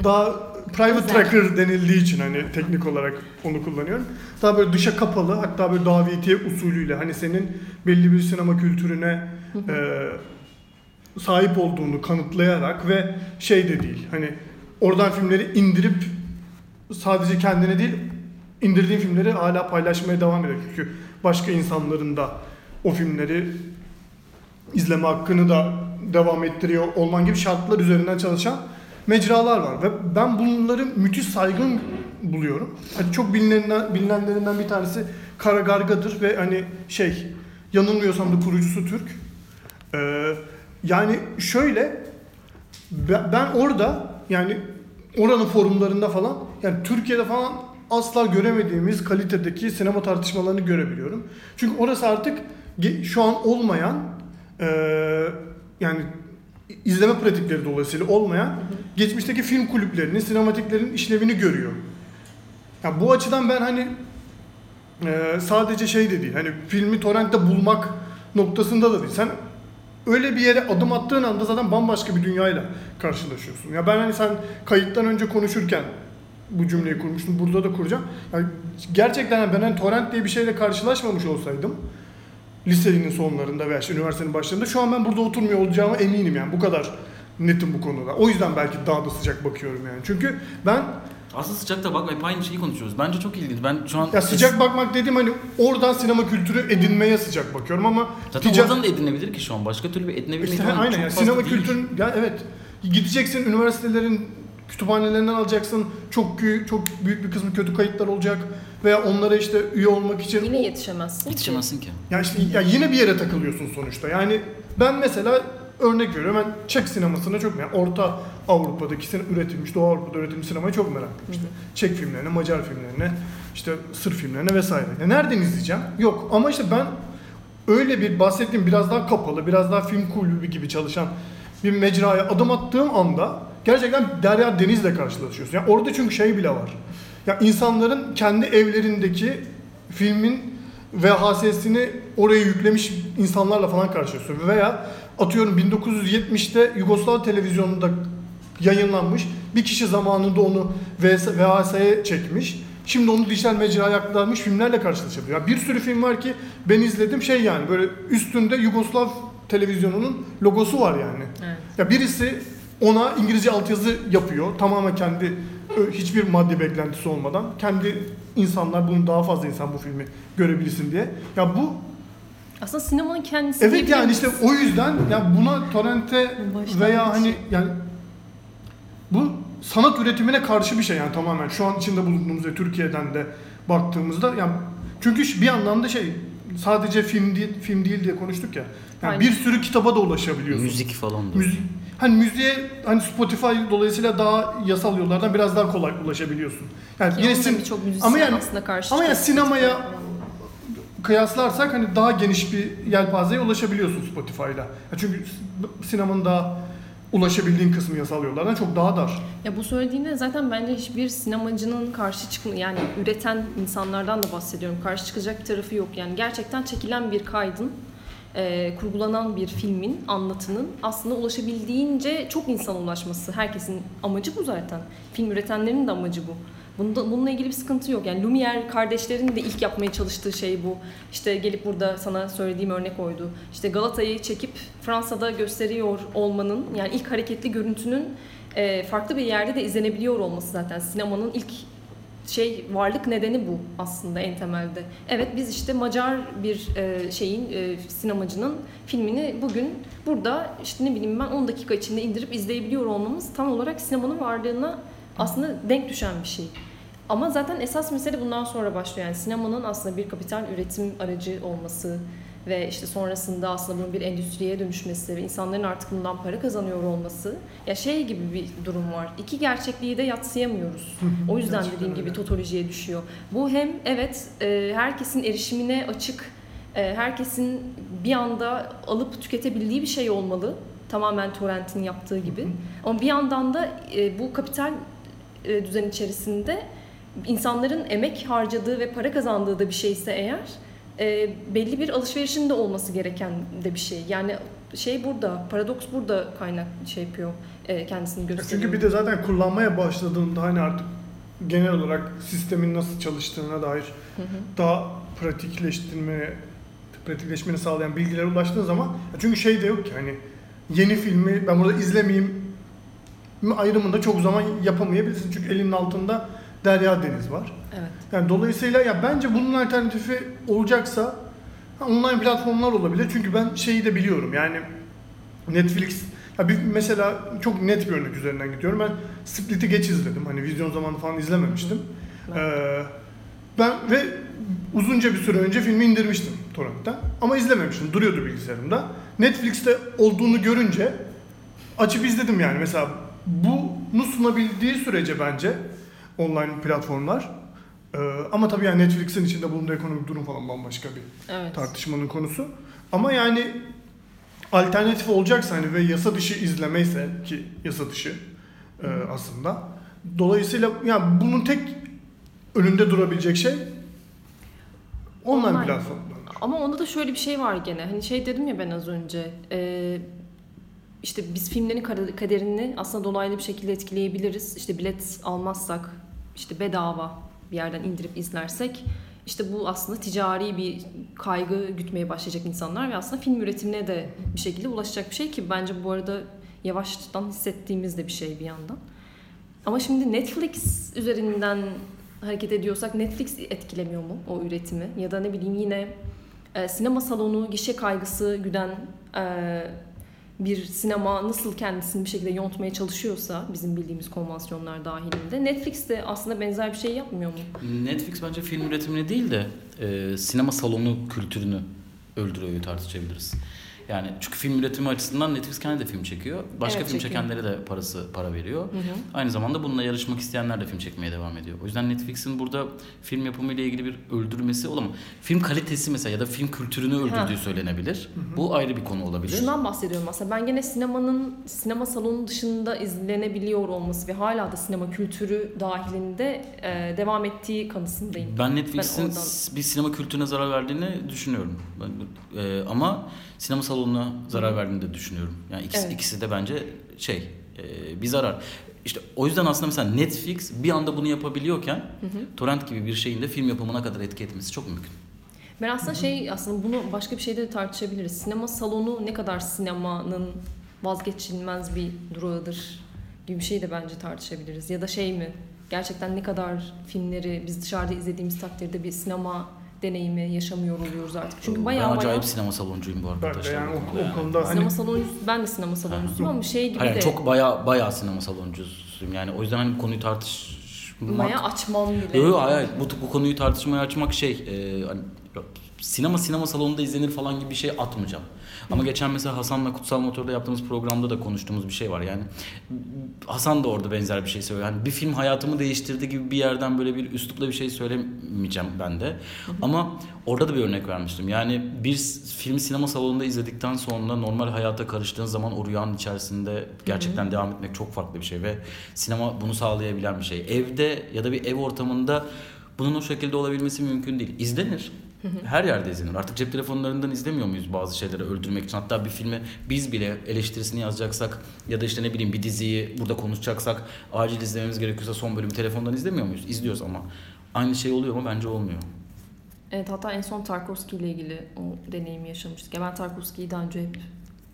Daha private tracker denildiği için hani teknik olarak onu kullanıyorum. Daha böyle dışa kapalı hatta böyle davetiye usulüyle hani senin belli bir sinema kültürüne e, sahip olduğunu kanıtlayarak ve şey de değil hani oradan filmleri indirip sadece kendine değil indirdiğin filmleri hala paylaşmaya devam ediyor. Çünkü başka insanların da o filmleri izleme hakkını da devam ettiriyor olman gibi şartlar üzerinden çalışan mecralar var. Ve ben bunları müthiş saygın buluyorum. Hani çok bilinen, bilinenlerinden bir tanesi Kara Garga'dır ve hani şey yanılmıyorsam da kurucusu Türk. Ee, yani şöyle ben orada yani oranın forumlarında falan yani Türkiye'de falan asla göremediğimiz kalitedeki sinema tartışmalarını görebiliyorum. Çünkü orası artık şu an olmayan eee, yani izleme pratikleri dolayısıyla olmayan geçmişteki film kulüplerinin, sinematiklerin işlevini görüyor. Ya bu açıdan ben hani eee, sadece şey de değil. Hani filmi torrentte bulmak noktasında da değil. Sen öyle bir yere adım attığın anda zaten bambaşka bir dünyayla karşılaşıyorsun. Ya ben hani sen kayıttan önce konuşurken bu cümleyi kurmuştum. Burada da kuracağım. Yani gerçekten ben hani torrent diye bir şeyle karşılaşmamış olsaydım lisenin sonlarında veya işte üniversitenin başlarında şu an ben burada oturmuyor olacağıma eminim yani bu kadar netim bu konuda. O yüzden belki daha da sıcak bakıyorum yani. Çünkü ben Aslında sıcakta bak hep aynı şeyi konuşuyoruz. Bence çok ilginç. Ben şu an ya sıcak bakmak dediğim hani oradan sinema kültürü edinmeye sıcak bakıyorum ama Zaten tica- oradan da edinebilir ki şu an. Başka türlü bir edinebilme İşte aynen çok yani sinema kültürün ya evet gideceksin üniversitelerin kütüphanelerinden alacaksın çok çok büyük bir kısmı kötü kayıtlar olacak veya onlara işte üye olmak için Yine yetişemezsin. Yetişemezsin ki. ya işte ya yine bir yere takılıyorsun sonuçta. Yani ben mesela örnek veriyorum ben Çek sinemasına çok yani Orta Avrupa'daki sin- üretilmiş, Doğu Avrupa'da üretilmiş sinemaya çok meraklıyım işte. Çek filmlerine, Macar filmlerine, işte Sırp filmlerine vesaire. Ya nereden izleyeceğim? Yok ama işte ben öyle bir bahsettiğim biraz daha kapalı, biraz daha film kulübü gibi çalışan bir mecraya adım attığım anda gerçekten derya denizle karşılaşıyorsun. Yani orada çünkü şey bile var. Ya insanların kendi evlerindeki filmin VHS'sini oraya yüklemiş insanlarla falan karşılaşıyorsun. Veya atıyorum 1970'te Yugoslav televizyonunda yayınlanmış. Bir kişi zamanında onu VHS'ye çekmiş. Şimdi onu dijital mecraya aktarmış filmlerle karşılaşabiliyor. Ya bir sürü film var ki ben izledim şey yani böyle üstünde Yugoslav televizyonunun logosu var yani. Evet. Ya birisi ona İngilizce altyazı yapıyor. Tamamen kendi hiçbir maddi beklentisi olmadan. Kendi insanlar bunu daha fazla insan bu filmi görebilsin diye. Ya bu Aslında sinemanın kendisi evet yani işte o yüzden ya buna torrente Başlangıç. veya hani yani bu sanat üretimine karşı bir şey yani tamamen şu an içinde bulunduğumuz ve Türkiye'den de baktığımızda yani çünkü bir anlamda şey sadece film değil, film değil diye konuştuk ya. Yani Aynen. bir sürü kitaba da ulaşabiliyorsun. Müzik falan da. Müzik hani müziğe hani Spotify dolayısıyla daha yasal yollardan biraz daha kolay ulaşabiliyorsun. Yani Ki yine sin- birçok müzisyen ama yani aslında karşı ama yani sinemaya kıyaslarsak hani daha geniş bir yelpazeye ulaşabiliyorsun Spotify'la. Çünkü sinemanın daha ulaşabildiğin kısmı yasal yollardan çok daha dar. Ya bu söylediğinde zaten bence hiçbir sinemacının karşı çıkma yani üreten insanlardan da bahsediyorum. Karşı çıkacak bir tarafı yok. Yani gerçekten çekilen bir kaydın e, kurgulanan bir filmin, anlatının aslında ulaşabildiğince çok insana ulaşması. Herkesin amacı bu zaten. Film üretenlerin de amacı bu. Bunda, bununla ilgili bir sıkıntı yok. Yani Lumière kardeşlerin de ilk yapmaya çalıştığı şey bu. İşte gelip burada sana söylediğim örnek oydu. İşte Galata'yı çekip Fransa'da gösteriyor olmanın yani ilk hareketli görüntünün e, farklı bir yerde de izlenebiliyor olması zaten sinemanın ilk şey varlık nedeni bu aslında en temelde. Evet biz işte Macar bir e, şeyin e, sinemacının filmini bugün burada işte ne bileyim ben 10 dakika içinde indirip izleyebiliyor olmamız tam olarak sinemanın varlığına aslında denk düşen bir şey. Ama zaten esas mesele bundan sonra başlıyor. Yani sinemanın aslında bir kapital üretim aracı olması ve işte sonrasında aslında bunun bir endüstriye dönüşmesi ve insanların artık bundan para kazanıyor olması. Ya şey gibi bir durum var. İki gerçekliği de yatsıyamıyoruz. O yüzden Gerçekten dediğim gibi öyle. totolojiye düşüyor. Bu hem evet e, herkesin erişimine açık, e, herkesin bir anda alıp tüketebildiği bir şey olmalı. Tamamen torrentin yaptığı gibi. Ama bir yandan da e, bu kapital düzen içerisinde insanların emek harcadığı ve para kazandığı da bir şeyse eğer e, belli bir alışverişin de olması gereken de bir şey. Yani şey burada, paradoks burada kaynak şey yapıyor, e, kendisini gösteriyor. Çünkü bir de zaten kullanmaya başladığında hani artık genel olarak sistemin nasıl çalıştığına dair Hı hı. daha pratikleştirme pratikleşmeni sağlayan bilgilere ulaştığın zaman çünkü şey de yok ki hani yeni filmi ben burada izlemeyeyim ayrımında çok zaman yapamayabilirsin çünkü elinin altında derya deniz var. Evet. Yani dolayısıyla ya bence bunun alternatifi olacaksa ha, online platformlar olabilir. Çünkü ben şeyi de biliyorum yani Netflix ya bir mesela çok net bir örnek üzerinden gidiyorum. Ben Split'i geç izledim. Hani vizyon zamanı falan izlememiştim. Ee, ben ve uzunca bir süre önce filmi indirmiştim torrentten. Ama izlememiştim. Duruyordu bilgisayarımda. Netflix'te olduğunu görünce açıp izledim yani. Mesela bunu sunabildiği sürece bence online platformlar ee, ama tabii yani Netflix'in içinde bulunduğu ekonomik durum falan bambaşka bir Evet. tartışmanın konusu. Ama yani alternatif olacaksa hani ve yasa dışı izlemeyse ki yasa dışı e, aslında. Dolayısıyla yani bunun tek önünde durabilecek şey online, Online. platformlar. Ama onda da şöyle bir şey var gene. Hani şey dedim ya ben az önce. e, işte biz filmlerin kaderini aslında dolaylı bir şekilde etkileyebiliriz. İşte bilet almazsak, işte bedava bir yerden indirip izlersek işte bu aslında ticari bir kaygı gütmeye başlayacak insanlar ve aslında film üretimine de bir şekilde ulaşacak bir şey ki bence bu arada yavaştan hissettiğimiz de bir şey bir yandan. Ama şimdi Netflix üzerinden hareket ediyorsak Netflix etkilemiyor mu o üretimi? Ya da ne bileyim yine e, sinema salonu gişe kaygısı güden e, bir sinema nasıl kendisini bir şekilde yontmaya çalışıyorsa bizim bildiğimiz konvansiyonlar dahilinde Netflix de aslında benzer bir şey yapmıyor mu? Netflix bence film üretimini değil de e, sinema salonu kültürünü öldürüyor tartışabiliriz. Yani çünkü film üretimi açısından Netflix kendi de film çekiyor. Başka Evet, film çekiyor. çekenlere de parası para veriyor. Hı hı. Aynı zamanda bununla yarışmak isteyenler de film çekmeye devam ediyor. O yüzden Netflix'in burada film yapımı ile ilgili bir öldürmesi olamaz. Film kalitesi mesela ya da film kültürünü öldürdüğü Ha. söylenebilir. Bu ayrı bir konu olabilir. Şundan bahsediyorum aslında. Ben gene sinemanın sinema salonu dışında izlenebiliyor olması ve hala da sinema kültürü dahilinde e, devam ettiği kanısındayım. Ben Netflix'in Ben oradan- bir sinema kültürüne zarar verdiğini düşünüyorum. Ben, e, ama sinema salonuna zarar verdiğini de düşünüyorum. Yani ikisi, Evet. ikisi de bence şey e, bir zarar. İşte o yüzden aslında mesela Netflix bir anda bunu yapabiliyorken Hı hı. torrent gibi bir şeyin de film yapımına kadar etki etmesi çok mümkün. Ben aslında şey aslında bunu başka bir şeyde de tartışabiliriz. Sinema salonu ne kadar sinemanın vazgeçilmez bir durağıdır gibi bir şey de bence tartışabiliriz. Ya da şey mi? Gerçekten ne kadar filmleri biz dışarıda izlediğimiz takdirde bir sinema deneyimi yaşamıyor oluyoruz artık. Çünkü bayağı ben bayağı acayip sinema saloncuyum bu Ben de arkadaşlar. yani bu o, konuda yani. o konuda hani sinema salonu ben de sinema salonusuyum ama şey gibi Hayır, de çok baya baya sinema saloncusuyum yani o yüzden hani bu konuyu tartışmak maya açmam bile. Yok hayır. bu, bu konuyu tartışmaya açmak şey e, hani, sinema sinema salonunda izlenir falan gibi bir şey atmayacağım. Ama geçen mesela Hasan'la Kutsal Motor'da yaptığımız programda da konuştuğumuz bir şey var. Yani Hasan da orada benzer bir şey söylüyor. Yani bir film hayatımı değiştirdi gibi bir yerden böyle bir üslupla bir şey söylemeyeceğim ben de. Ama orada da bir örnek vermiştim. Yani bir filmi sinema salonunda izledikten sonra normal hayata karıştığın zaman o rüyanın içerisinde gerçekten devam etmek çok farklı bir şey ve sinema bunu sağlayabilen bir şey. Evde ya da bir ev ortamında bunun o şekilde olabilmesi mümkün değil. İzlenir. Her yerde izlenir. Artık cep telefonlarından izlemiyor muyuz bazı şeyleri öldürmek için? Hatta bir filme biz bile eleştirisini yazacaksak ya da işte ne bileyim bir diziyi burada konuşacaksak acil izlememiz gerekiyorsa son bölümü telefondan izlemiyor muyuz? İzliyoruz ama aynı şey oluyor mu? Bence olmuyor. Evet hatta en son Tarkovski ile ilgili o deneyimi yaşamıştık. Ya ben Tarkovski'yi daha önce hep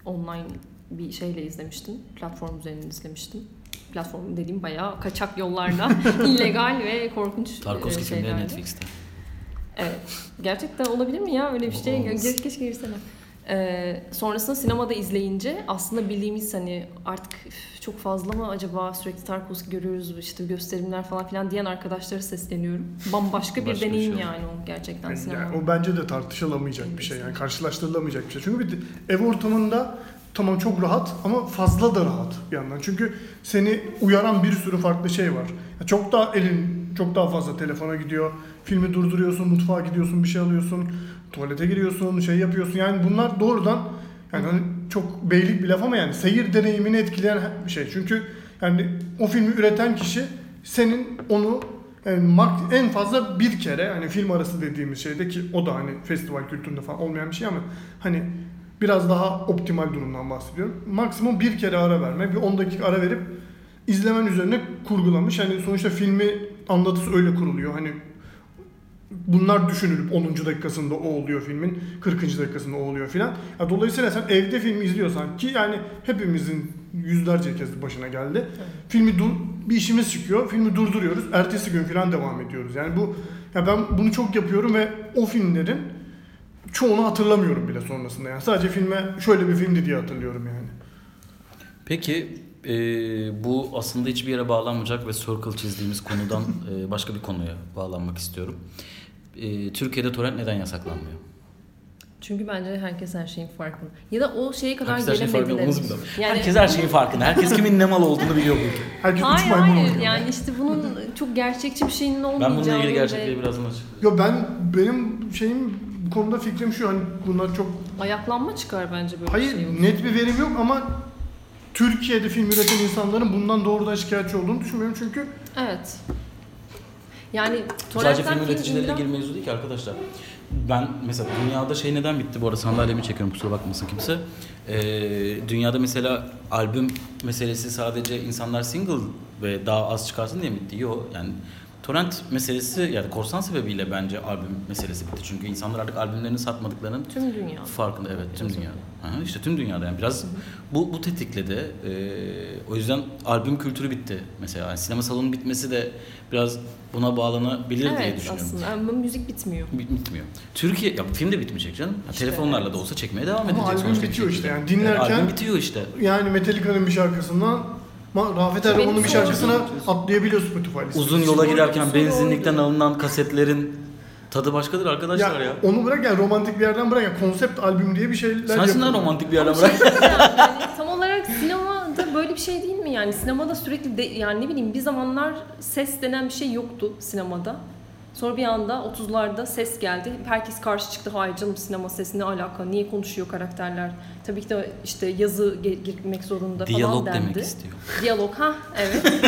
online bir şeyle izlemiştim. Platform üzerinden izlemiştim. Platform dediğim bayağı kaçak yollarla illegal ve korkunç Tarkovski e, filmleri şeylerle. Netflix'te. Evet. Gerçekten olabilir mi ya öyle bir şey? Ge- Keşke girsene. Ee, sonrasında sinemada izleyince aslında bildiğimiz hani artık çok fazla mı acaba sürekli Tarkovski görüyoruz işte gösterimler falan filan diyen arkadaşlara sesleniyorum. Bambaşka bir Başka bir deneyim şey. yani o gerçekten Yani sinema. o bence de tartışılamayacak bir şey yani karşılaştırılamayacak bir şey. Çünkü bir de ev ortamında tamam çok rahat ama fazla da rahat bir yandan. Çünkü seni uyaran bir sürü farklı şey var. Ya çok daha elin çok daha fazla telefona gidiyor. Filmi durduruyorsun, mutfağa gidiyorsun, bir şey alıyorsun, tuvalete giriyorsun, şey yapıyorsun. Yani bunlar doğrudan yani hani çok beylik bir laf ama yani seyir deneyimini etkileyen bir şey. Çünkü yani o filmi üreten kişi senin onu Yani en fazla bir kere hani film arası dediğimiz şeyde ki o da hani festival kültüründe falan olmayan bir şey ama hani biraz daha optimal durumdan bahsediyorum. Maksimum bir kere ara verme, bir 10 dakika ara verip izlemen üzerine kurgulamış. Hani sonuçta filmi anlatısı öyle kuruluyor. Hani bunlar düşünülüp 10. dakikasında o oluyor filmin, 40. dakikasında o oluyor filan. Ya dolayısıyla sen evde film izliyorsan ki yani hepimizin yüzlerce kez başına geldi. Filmi dur bir işimiz çıkıyor. Filmi durduruyoruz. Ertesi gün filan devam ediyoruz. Yani bu ya ben bunu çok yapıyorum ve o filmlerin çoğunu hatırlamıyorum bile sonrasında. Yani sadece filme şöyle bir filmdi diye hatırlıyorum yani. Peki e, bu aslında hiçbir yere bağlanmayacak ve circle çizdiğimiz konudan e, başka bir konuya bağlanmak istiyorum. E, Türkiye'de torrent neden yasaklanmıyor? Çünkü bence herkes her şeyin farkında. Ya da o şeye kadar Herkes her şeyin farkında gelemediler. Yani, Herkes her şeyin farkında. Herkes kimin ne mal olduğunu biliyor bu ülke. Herkes üç Hayır maymun hayır yani işte bunun çok gerçekçi bir şeyin olmayacağını Ben bununla ilgili ve gerçekliği birazdan açıklayayım. Yo ben benim şeyim bu konuda fikrim şu hani bunlar çok ayaklanma çıkar bence böyle hayır bir şey. olursa. net bir verim yok ama Türkiye'de film üreten insanların bundan doğrudan şikayetçi olduğunu düşünmüyorum çünkü Evet. Yani Sadece film üreticileriyle indiren- ilgili mevzu değil ki arkadaşlar. Ben mesela dünyada şey neden bitti bu arada sandalyemi çekiyorum kusura bakmasın kimse. Ee, dünyada mesela albüm meselesi sadece insanlar single ve daha az çıkarsın diye mi bitti? Yok yani torrent meselesi yani korsan sebebiyle bence albüm meselesi bitti. Çünkü insanlar artık albümlerini satmadıklarının Tüm dünya. farkında evet tüm dünya. Aha, işte tüm dünyada yani biraz bu bu tetikledi. Ee, o yüzden albüm kültürü bitti mesela. Yani sinema salonunun bitmesi de biraz buna bağlanabilir diye Evet düşünüyorum. aslında ama müzik bitmiyor. Bit- Bitmiyor. Türkiye ya film de bitmeyecek canım. Ya İşte telefonlarla evet. da olsa çekmeye devam Ama edecek albüm sonuçta bir bitiyor işte yani dinlerken- albüm bitiyor işte. yani Metallica'nın bir şarkısından Rafet Benim Erroman'ın bir şarkısına atlayabiliyor Spotify listesine. Uzun yola giderken benzinlikten alınan kasetlerin tadı başkadır arkadaşlar ya. Onu bırak yani romantik bir yerden bırak yani konsept albüm diye bir şeyler Sensin lan romantik bir yerden bırak. şey yani, yani tam olarak sinemada böyle bir şey değil mi yani sinemada sürekli de, yani ne bileyim bir zamanlar ses denen bir şey yoktu sinemada. Sonra bir anda 30'larda ses geldi. Herkes karşı çıktı. Hayır canım sinema sesi ne alaka? Niye konuşuyor karakterler? Tabii ki de işte yazı girmek zorunda Diyalog falan dendi. demek istiyor. Diyalog ha evet.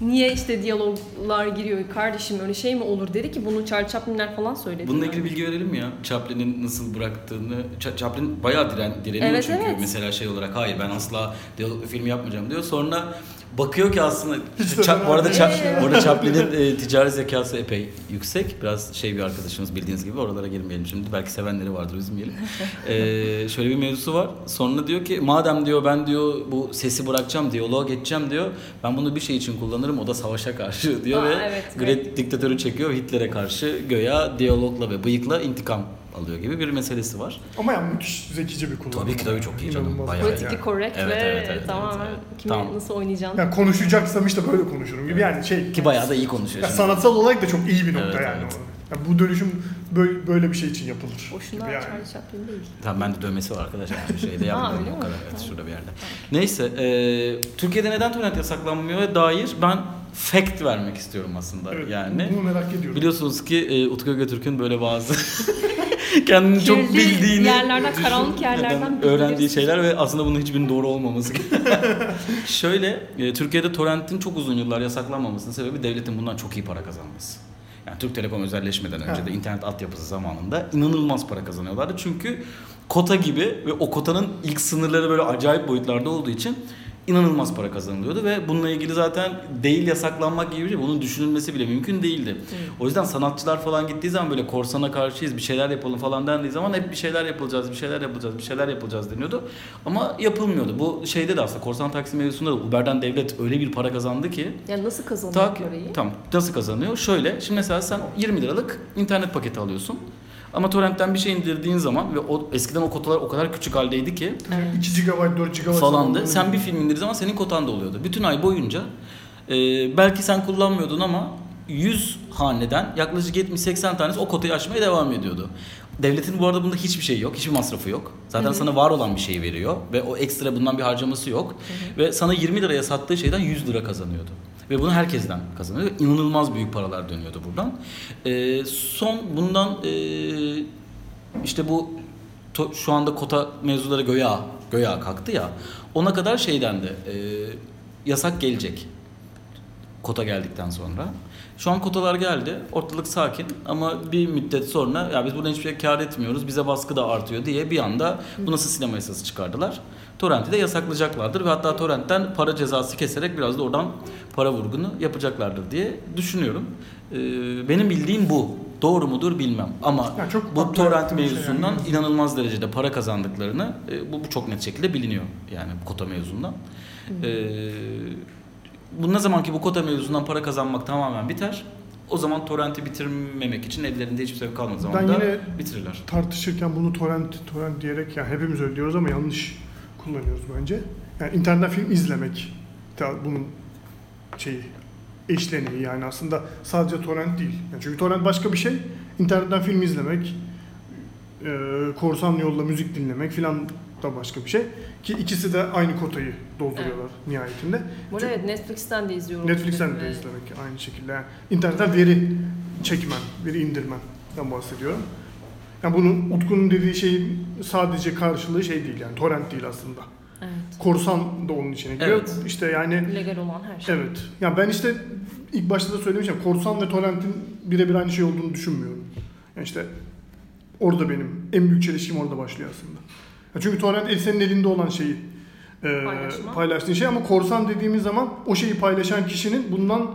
Niye işte diyaloglar giriyor kardeşim öyle şey mi olur dedi ki bunu Charlie Chaplin'ler falan söyledi. Bununla yani. ilgili bilgi verelim mi ya? Chaplin'in nasıl bıraktığını. Ç- Chaplin bayağı diren, direniyor Evet, çünkü evet. mesela şey olarak hayır ben asla diyaloglu film yapmayacağım diyor. Sonra bakıyor ki aslında Hiç de Ça- bu arada fena Ça- değil. bu arada Chaplin'in e, ticari zekası epey yüksek. Biraz şey bir arkadaşımız bildiğiniz gibi oralara girmeyelim şimdi. Belki sevenleri vardır üzmeyelim. E, şöyle bir mevzusu var. Sonra diyor ki madem diyor ben diyor bu sesi bırakacağım, diyaloğa geçeceğim diyor. Ben bunu bir şey için kullanırım o da savaşa karşı diyor Aa, ve evet, Gret diktatörü çekiyor Hitler'e karşı göya diyalogla ve bıyıkla intikam alıyor gibi bir meselesi var. Ama yani müthiş zekice bir kullanım. Tabii ki tabii çok iyi canım. Bayağı Politically yani. correct Evet, ve evet, evet, tamamen evet, kime Tamam. nasıl oynayacağını. Yani konuşacaksam işte böyle konuşurum gibi yani şey. Ki bayağı da iyi konuşuyor Ya sanatsal olarak da çok iyi bir nokta Evet, yani. evet. o. Ya bu dönüşüm böyle, böyle bir şey için yapılır. Boşuna yani. Charlie Chaplin değil. Tamam bende dövmesi var arkadaşlar. Yani şeyde yapmıyorum o kadar. Evet şurada bir yerde. Neyse. e, Türkiye'de neden torrent yasaklanmıyor dair ben fact vermek istiyorum aslında. Evet, yani. Bunu merak ediyorum. Biliyorsunuz ki e, Utku Götürk'ün böyle bazı kendini çok bildiğini yerlerden, düşün- karanlık yerlerden öğrendiği şeyler ve aslında bunun hiçbirinin doğru olmaması. Şöyle, e, Türkiye'de torrentin çok uzun yıllar yasaklanmamasının sebebi devletin bundan çok iyi para kazanması. Yani Türk Telekom özelleşmeden önce de internet altyapısı zamanında inanılmaz para kazanıyorlardı. Çünkü kota gibi ve o kotanın ilk sınırları böyle acayip boyutlarda olduğu için inanılmaz para kazanılıyordu ve bununla ilgili zaten değil yasaklanmak gibi bir şey bunun düşünülmesi bile mümkün değildi. O yüzden sanatçılar falan gittiği zaman böyle korsana karşıyız bir şeyler yapalım falan dendiği zaman hep bir şeyler yapılacağız, bir şeyler yapılacağız, bir şeyler yapılacağız deniyordu. Ama yapılmıyordu. Bu şeyde de aslında korsan taksi mevzusunda da Uber'den devlet öyle bir para kazandı ki Yani nasıl kazanıyor Tak, parayı? tamam. Nasıl kazanıyor? Şöyle, şimdi mesela sen 20 liralık internet paketi alıyorsun. Ama torrentten bir şey indirdiğin zaman ve o eskiden o kotalar o kadar küçük haldeydi ki Evet. 2 GB, 4 GB falandı. Sen bir film indirdiğin zaman senin kotan da oluyordu. Bütün ay boyunca e, belki sen kullanmıyordun ama 100 haneden yaklaşık 70-80 tanesi o kotayı açmaya devam ediyordu. Devletin bu arada bunda hiçbir şey yok. Hiçbir masrafı yok. Zaten sana var olan bir şeyi veriyor. Ve o ekstra bundan bir harcaması yok. Ve sana 20 liraya sattığı şeyden 100 lira kazanıyordu. Ve bunu herkesten kazanıyor. İnanılmaz büyük paralar dönüyordu buradan. E, son bundan e, işte bu to- şu anda kota mevzuları göya göya kalktı ya. Ona kadar şeydendi. E, yasak gelecek. Kota geldikten sonra. Şu an kotalar geldi. Ortalık sakin ama bir müddet sonra ya biz buradan hiçbir şey kar etmiyoruz. Bize baskı da artıyor diye bir anda bu nasıl sinema yasası çıkardılar. Torrent'i de yasaklayacaklardır ve hatta torrentten para cezası keserek biraz da oradan para vurgunu yapacaklardır diye düşünüyorum. Ee, benim bildiğim bu. Doğru mudur bilmem ama Yani çok bu torrent şey mevzusundan yani. inanılmaz derecede para kazandıklarını e, bu, bu çok net şekilde biliniyor yani kota mevzundan. Ee, bu ne zaman ki bu kota mevzundan para kazanmak tamamen biter o zaman torrenti bitirmemek için ellerinde hiçbir sebep kalmadığı zaman Ben da yine bitirirler. tartışırken bunu torrent torrent diyerek yani hepimiz öyle diyoruz ama yanlış kullanıyoruz bence. Yani internetten film izlemek bunun şeyi eşleniği yani aslında sadece torrent değil. Yani çünkü torrent başka bir şey. İnternetten film izlemek, e, korsan yolla müzik dinlemek filan da başka bir şey. Ki ikisi de aynı kotayı dolduruyorlar nihayetinde. Bu evet Netflix'ten de izliyorum. Netflix'ten de Ve- izlemek aynı şekilde. Yani internetten veri çekmen, veri indirmenden bahsediyorum. Yani bunun Utku'nun dediği şeyin sadece karşılığı şey değil yani torrent değil aslında. Evet. Korsan da onun içine giriyor. Evet. İşte yani Legal olan her şey. evet. Yani ben işte ilk başta da söylemiştim. Korsan ve torrentin birebir aynı şey olduğunu düşünmüyorum. Yani işte orada benim en büyük çelişkim orada başlıyor aslında. Çünkü torrent el senin elinde olan şeyi e, Paylaşma. paylaştığın şey ama korsan dediğimiz zaman o şeyi paylaşan kişinin bundan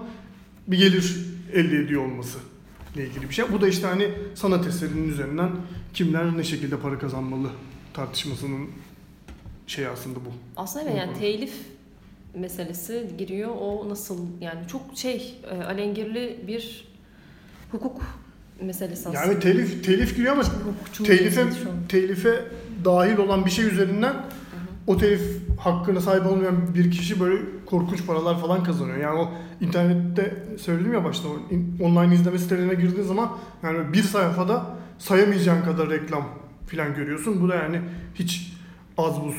bir gelir elde ediyor olması ile ilgili bir şey. Bu da işte hani sanat eserinin üzerinden kimler ne şekilde para kazanmalı tartışmasının şey aslında bu. Aslında evet yani telif meselesi giriyor. O nasıl yani çok şey e, alengirli bir hukuk meselesi aslında. Yani telif telif giriyor ama Hukukçu telife telife dahil olan bir şey üzerinden o telif hakkına sahip olmayan bir kişi böyle korkunç paralar falan kazanıyor. Yani o internette söyledim ya başta online izleme sitelerine girdiğin zaman yani bir sayfada sayamayacağın kadar reklam falan görüyorsun. Bu da yani hiç az buz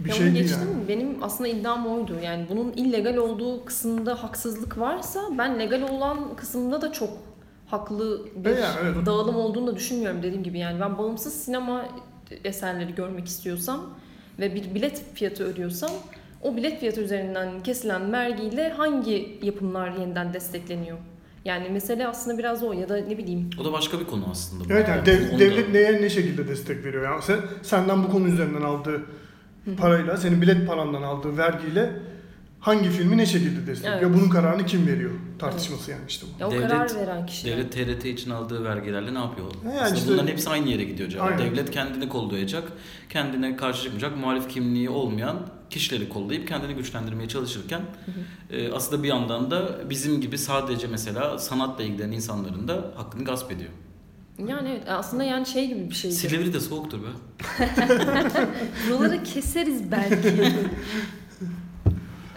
bir ya şey değil geçtim yani. benim aslında iddiam oydu. Yani bunun illegal olduğu kısımda haksızlık varsa ben legal olan kısımda da çok haklı bir yani evet. dağılım olduğunu da düşünmüyorum dediğim gibi. Yani ben bağımsız sinema eserleri görmek istiyorsam ve bir bilet fiyatı ödüyorsam o bilet fiyatı üzerinden kesilen vergiyle hangi yapımlar yeniden destekleniyor? Yani mesele aslında biraz o ya da ne bileyim O da başka bir konu aslında. bu. Evet yani dev- Onu da- devlet neye ne şekilde destek veriyor? Yani sen, senden bu konu üzerinden aldığı parayla, senin bilet parandan aldığı vergiyle hangi filmi ne şekilde destekliyor? Evet. Bunun kararını kim veriyor? Tartışması yani işte bu. ya o Devlet- karar veren kişi. Devlet TRT için aldığı vergilerle ne yapıyor? Yani Aslında işte- bunların hepsi aynı yere gidiyor cevap. Aynen. Devlet kendini kollayacak, kendine karşı çıkmayacak, muhalif kimliği olmayan kişileri kollayıp kendini güçlendirmeye çalışırken e, aslında bir yandan da bizim gibi sadece mesela sanatla ilgilenen insanların da hakkını gasp ediyor. Yani evet aslında yani şey gibi bir şey. Silivri de soğuktur be. Buraları keseriz belki.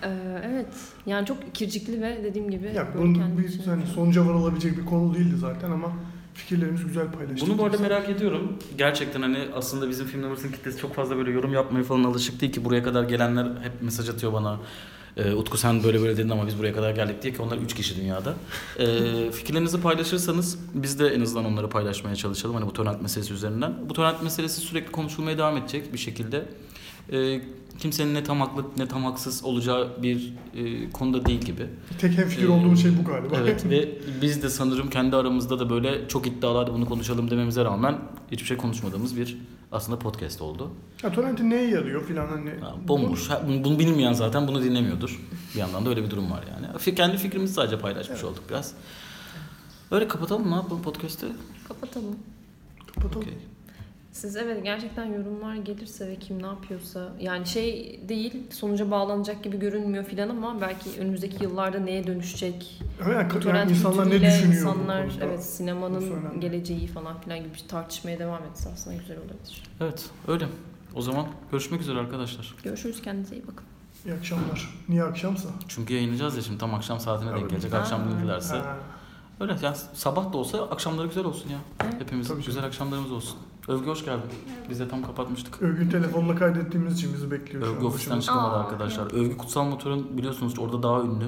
Ee, evet. Yani çok kircikli ve dediğim gibi Ya bunun bir hani sonuca varılabilecek bir konu değildi zaten ama fikirlerimizi güzel paylaştık. Bunu bu arada merak ediyorum. Gerçekten hani aslında bizim Film Lovers'ın kitlesi çok fazla böyle yorum yapmaya falan alışık değil ki. Buraya kadar gelenler hep mesaj atıyor bana. Ee, Utku sen böyle böyle dedin ama biz buraya kadar geldik diye ki onlar 3 kişi dünyada. Ee, fikirlerinizi paylaşırsanız biz de en azından onları paylaşmaya çalışalım. Hani bu torrent meselesi üzerinden. Bu torrent meselesi sürekli konuşulmaya devam edecek bir şekilde. Ee, kimsenin ne tam haklı ne tam haksız olacağı bir e, konuda değil gibi. Tek hemfikir Ee, olduğumuz şey bu galiba. Evet ve biz de sanırım kendi aramızda da böyle çok iddialarda bunu konuşalım dememize rağmen hiçbir şey konuşmadığımız bir aslında podcast oldu. ya torrentin neye yarıyor filan hani. Ha, bomboş. Ha, bunu, bunu bilmeyen zaten bunu dinlemiyordur. Bir yandan da öyle bir durum var yani. Kendi fikrimizi sadece paylaşmış Evet. olduk biraz. Öyle kapatalım mı bu podcast'ı? Kapatalım. Kapatalım. Okey. Siz evet gerçekten yorumlar gelirse ve kim ne yapıyorsa yani şey değil sonuca bağlanacak gibi görünmüyor filan ama belki önümüzdeki yıllarda neye dönüşecek? Evet, yani, yani insanlar ne düşünüyor? insanlar evet sinemanın geleceği falan filan gibi bir tartışmaya devam etse aslında güzel olabilir. Evet öyle. O zaman görüşmek üzere arkadaşlar. Görüşürüz kendinize iyi bakın. İyi akşamlar. Niye akşamsa? Çünkü yayınlayacağız ya şimdi tam akşam saatine denk Evet. gelecek. Ha. Akşam dinlerlerse. Ha. Öyle ya sabah da olsa akşamları güzel olsun ya. Evet. Hepimiz Tabii güzel akşamlarımız olsun. Övgü hoş geldin. Biz de tam kapatmıştık. Övgün telefonla kaydettiğimiz için bizi bekliyor. şu Övgü an ofisten çıkamadı Aa, arkadaşlar. Övgü Kutsal Motor'un biliyorsunuz orada daha ünlü.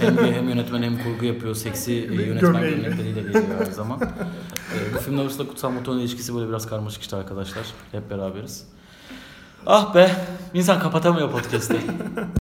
hem, hem yönetmen hem kurgu yapıyor. Seksi e, yönetmen gömlekleriyle geliyor her zaman. e, bu filmle arasında Kutsal Motor'un ilişkisi böyle biraz karmaşık işte arkadaşlar. Hep beraberiz. Ah be! İnsan kapatamıyor podcast'i.